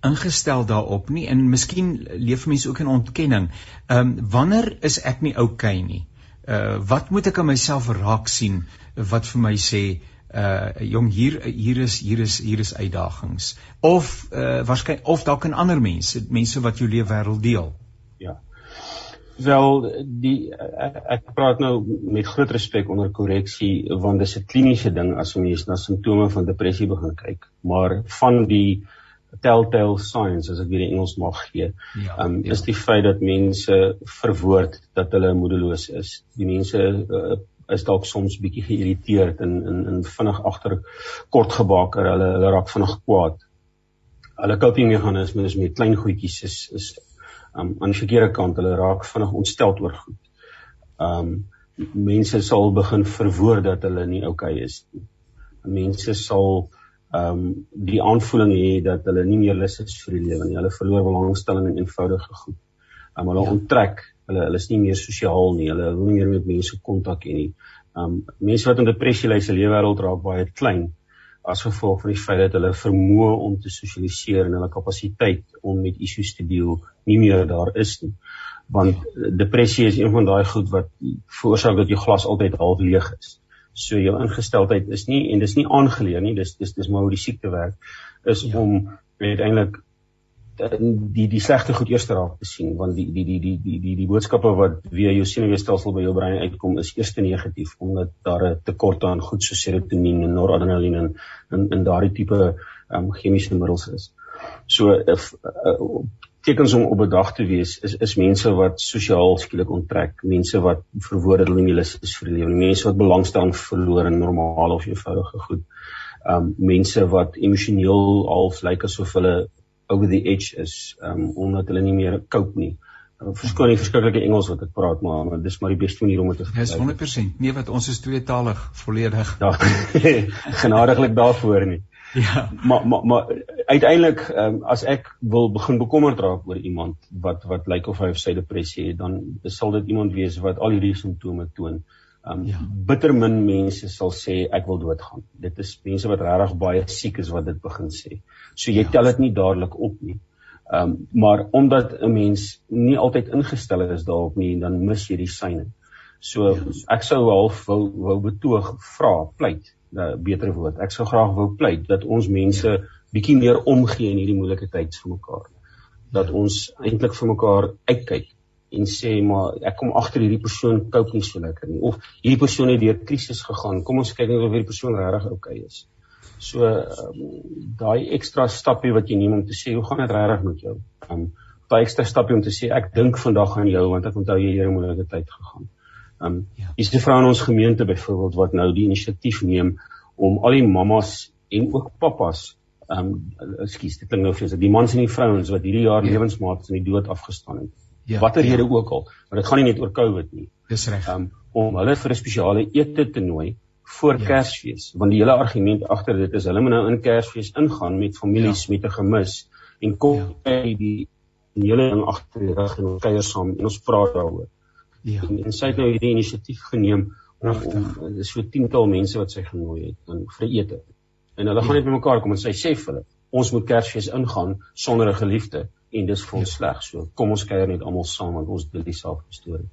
ingestel daarop nie en miskien leef mense ook in ontkenning. Ehm um, wanneer is ek nie okay nie? Uh wat moet ek aan myself raak sien wat vir my sê uh jong hier hier is hier is hier is uitdagings of uh waarskynlik of dalk in ander mense mense wat jou lewe wêreld deel. Wel die ek praat nou met groot respek onder korreksie want dis 'n kliniese ding as mens na simptome van depressie begin kyk, maar van die telltale signs as ek weer die Engels mag gee, ja, um, ja. is die feit dat mense verwoord dat hulle moedeloos is. Die mense uh, is dalk soms bietjie geïrriteerd en in in vinnig agter kort gebaker, hulle hulle raak vinnig kwaad. Hulle coping meganismes met klein goedjies is is um, aan die verkeerde kant hulle raak vinnig ontsteld oor goed. Um mense sal begin verwoord dat hulle nie oukei okay is nie. Mense sal um die aanvoeling hê dat hulle nie meer lus is vir die lewe nie. Hulle verloor belangstelling in eenvoudige goed. Um hulle ja. onttrek, hulle hulle is nie meer sosiaal nie. Hulle wil nie meer met mense kontak hê nie. Um mense wat in depressie ly, se lewe wêreld raak baie klein as gevolg van die feit dat hulle vermoë om te sosialiseer en hulle kapasiteit om met issues te deel nie meer daar is nie. Want depressie is een van daai goed wat veroorsaak dat jou glas altyd half leeg is. So jou ingesteldheid is nie en dis nie aangeleer nie, dis dis dis maar hoe die siekte werk is ja. om uiteindelik die die slegte goed eers raak te sien want die die die die die die die boodskappe wat via jou senuweestelsel by jou brein uitkom is eers negatief omdat daar 'n tekort aan goed so serotonien en noradrenalien en in in daardie tipe um, chemiese middels is. So if uh, tekens om op bedag te wees is is mense wat sosiaal skielik onttrek, mense wat verwoord hulle nie lus is vir lewe, mense wat belangstelling verloor in normale of eenvoudige goed. Um mense wat emosioneel half lyk asof hulle over the edge is um omdat hulle nie meer cope nie. Uh, Verskoon die verskriklike Engels wat ek praat maar, maar dis maar die beste manier om dit te verduidelik. Dis 100%. Nee wat ons is tweetalig volledig. Ja. Genadiglik daarvoor nie. Ja. Maar maar maar uiteindelik um, as ek wil begin bekommerd raak oor iemand wat wat lyk of hy of sy depressie het, dan sal dit iemand wees wat al hierdie simptome toon. Um ja. bitter min mense sal sê ek wil doodgaan. Dit is mense wat regtig baie siek is wat dit begin sê. So jy ja. tel dit nie dadelik op nie. Um maar omdat 'n mens nie altyd ingestel is daarop nie, dan mis jy die syne. So ja. ek sou half wou wou betoog vra, pleit, 'n uh, beter woord. Ek sou graag wou pleit dat ons mense ja. bietjie meer omgee in hierdie moeilike tyd vir mekaar. Dat ja. ons eintlik vir mekaar uitkyk en sê maar ek kom agter hierdie persoon cope nie so lekker nie of hierdie persoon het deur krisis gegaan. Kom ons kyk net of hierdie persoon regtig oukei okay is. So um, daai ekstra stappie wat jy neem om te sê hoe gaan dit regtig met jou? Um daai ekstra stappie om te sê ek dink vandag aan jou want ek onthou jy het 'n moeilike tyd gegaan. Um ja. is die vrou in ons gemeente byvoorbeeld wat nou die inisiatief neem om al die mammas en ook pappas um ekskuus dit klink nou vir die mans en die vrouens wat hierdie jaar ja. lewensmaats in die dood afgestaan het Ja, watter ja. rede ook al, maar dit gaan nie net oor COVID nie. Dis reg. Um, om hulle vir 'n spesiale ete te nooi voor ja. Kersfees want die hele argument agter dit is hulle moet nou in Kersfees ingaan met families ja. met 'n gemis en kom ja. die hele ding agter die rug en ons kuier saam en ons praat daaroor. Ja. En, en sy het nou hierdie inisiatief geneem om, om dis so tiental mense wat sy genooi het aan vir ete. En hulle ja. gaan net bymekaar kom en sy sê vir hulle ons moet Kersfees ingaan sonder 'n geliefde en dis vir ons ja. sleg so. Kom ons kuier net almal saam want ons deel dieselfde storie.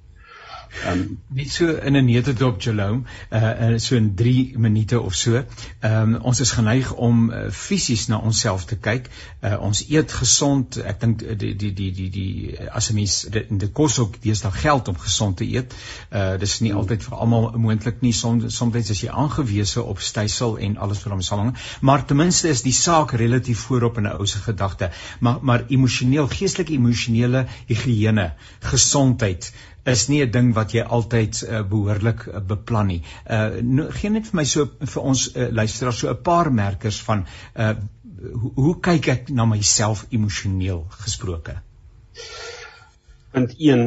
Ehm um, net so in 'n netedop Jerome, uh so in 3 minute of so. Ehm um, ons is geneig om uh, fisies na onsself te kyk. Uh ons eet gesond. Ek dink die die die die die as 'n mens dit dit kos ook deesdae geld om gesond te eet. Uh dis nie altyd vir almal moontlik nie. Soms soms is jy aangewese op stysel en alles wat daarmee saamhang. Maar ten minste is die saak relatief voorop in 'n ou se gedagte. Maar maar emosioneel, geestelike emosionele higiëne, gesondheid is nie 'n ding wat jy altyd uh, behoorlik uh, beplan nie. Uh no, gee net vir my so vir ons uh, luisteraars so 'n paar merkers van uh hoe, hoe kyk ek na myself emosioneel gesproke? Punt 1,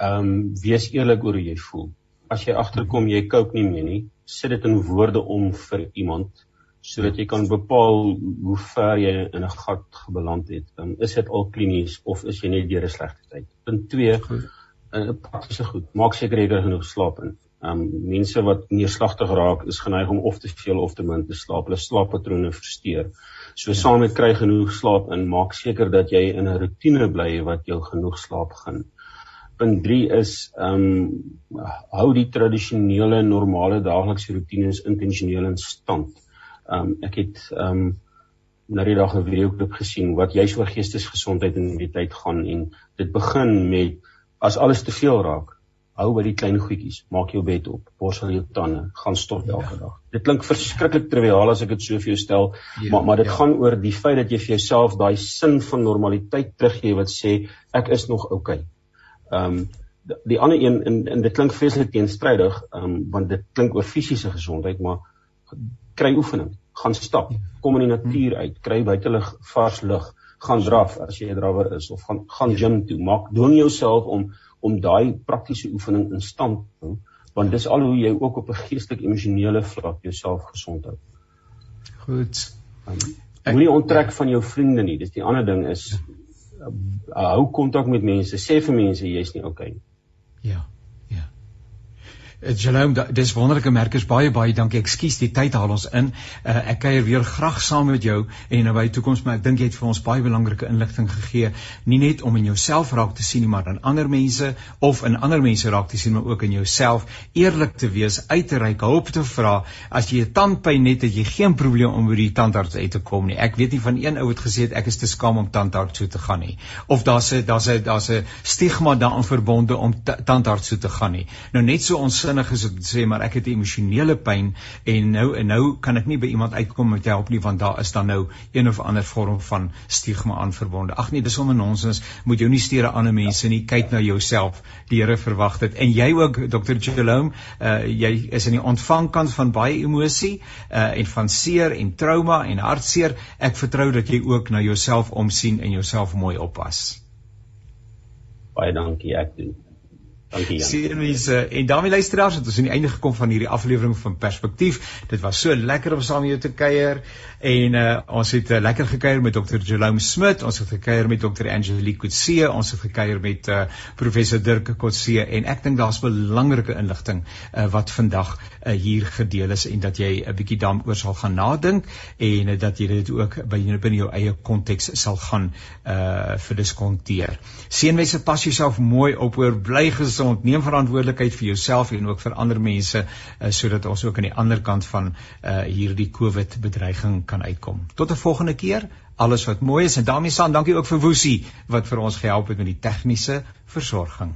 ehm um, wees eerlik oor hoe jy voel. As jy agterkom jy kook nie meer nie, sit dit in woorde om vir iemand sodat jy kan bepaal hoe ver jy in 'n gat gebeland het. Um, is dit al klinies of is jy net deur 'n slegte tyd? Punt 2 Goed uh, praktiese goed. Maak seker jy kry genoeg slaap in. Um mense wat neerslagtig raak is geneig om of te veel of te min te slaap. Hulle slaappatrone versteur. So saam met kry genoeg slaap in, maak seker dat jy in 'n rotine bly wat jou genoeg slaap gun. Punt 3 is um hou die tradisionele normale daaglikse rotines intentioneel in stand. Um ek het um na die dag 'n video klip gesien wat juis oor geestesgesondheid in hierdie tyd gaan en dit begin met As alles te veel raak, hou by die klein goedjies. Maak jou bed op, borsel jou tande, gaan stort elke ja. dag. Dit klink verskriklik triviaal as ek dit so vir jou stel, ja, maar maar dit ja. gaan oor die feit dat jy vir jouself daai sin van normaliteit teruggee wat sê ek is nog oukei. Okay. Ehm um, die ander een en, en dit klink vreeslik teenstrydig, ehm um, want dit klink oor fisiese gesondheid, maar kry oefening, gaan stap, kom in die natuur uit, kry buitelug, vars lug gaan draf as jy 'n drawer is of gaan gaan gym toe. Maak doen jouself om om daai praktiese oefening in stand te hou want dis al hoe jy ook op 'n geestelike emosionele vlak jouself gesond hou. Goed. Um, Moenie onttrek van jou vriende nie. Dis die ander ding is uh, hou kontak met mense. Sê vir mense jy's nie okay nie. Ja. Jerome, dis wonderlike merkers. Baie baie dankie. Ekskuus, die tyd haal ons in. Uh, ek kuier weer graag saam met jou en in 'n baie toekoms, maar ek dink jy het vir ons baie belangrike inligting gegee, nie net om in jouself raak te sien nie, maar in ander mense of in ander mense raak te sien, maar ook in jouself. Eerlik te wees, uit te reik, hulp te vra. As jy 'n tandpyn het, het jy geen probleem om by die tandarts uit te kom nie. Ek weet nie van een ou wat gesê het ek is te skaam om tandarts toe te gaan nie. Of daar's 'n daar's 'n daar's 'n stigma daaraan verbonde om tandarts toe te gaan nie. Nou net so ons sinnig is om te sê maar ek het emosionele pyn en nou en nou kan ek nie by iemand uitkom met help nie want daar is dan nou een of ander vorm van stigma aan verbonde. Ag nee, dis sommer nonsens. Moet jou nie steur aan ander mense nie. Kyk na jouself. Die Here verwag dit. En jy ook Dr. Jerome, uh jy is in die ontvangkant van baie emosie uh en van seer en trauma en hartseer. Ek vertrou dat jy ook na jouself omsien en jouself mooi oppas. Baie dankie ek doen. Dankie Jan. Sien mense en daarmee luisteraars het ons aan die einde gekom van hierdie aflewering van Perspektief. Dit was so lekker om saam met jou te kuier en uh, ons het uh, lekker gekuier met Dr. Jerome Smit, ons het gekuier met Dr. Angelique Kutse, ons het gekuier met uh, professor Dirk Kutse en ek dink daar's belangrike inligting uh, wat vandag uh, hier gedeel is en dat jy 'n bietjie daaroor sal gaan nadink en uh, dat jy dit ook by binne jou eie konteks sal gaan uh verdiskonteer. Seënwense pas jouself mooi op oor bly gesond, neem verantwoordelikheid vir jouself en ook vir ander mense uh, sodat ons ook aan die ander kant van uh, hierdie COVID bedreiging kan uitkom. Tot 'n volgende keer. Alles wat mooi is en daarmee saam dankie ook vir Woesie wat vir ons gehelp het met die tegniese versorging.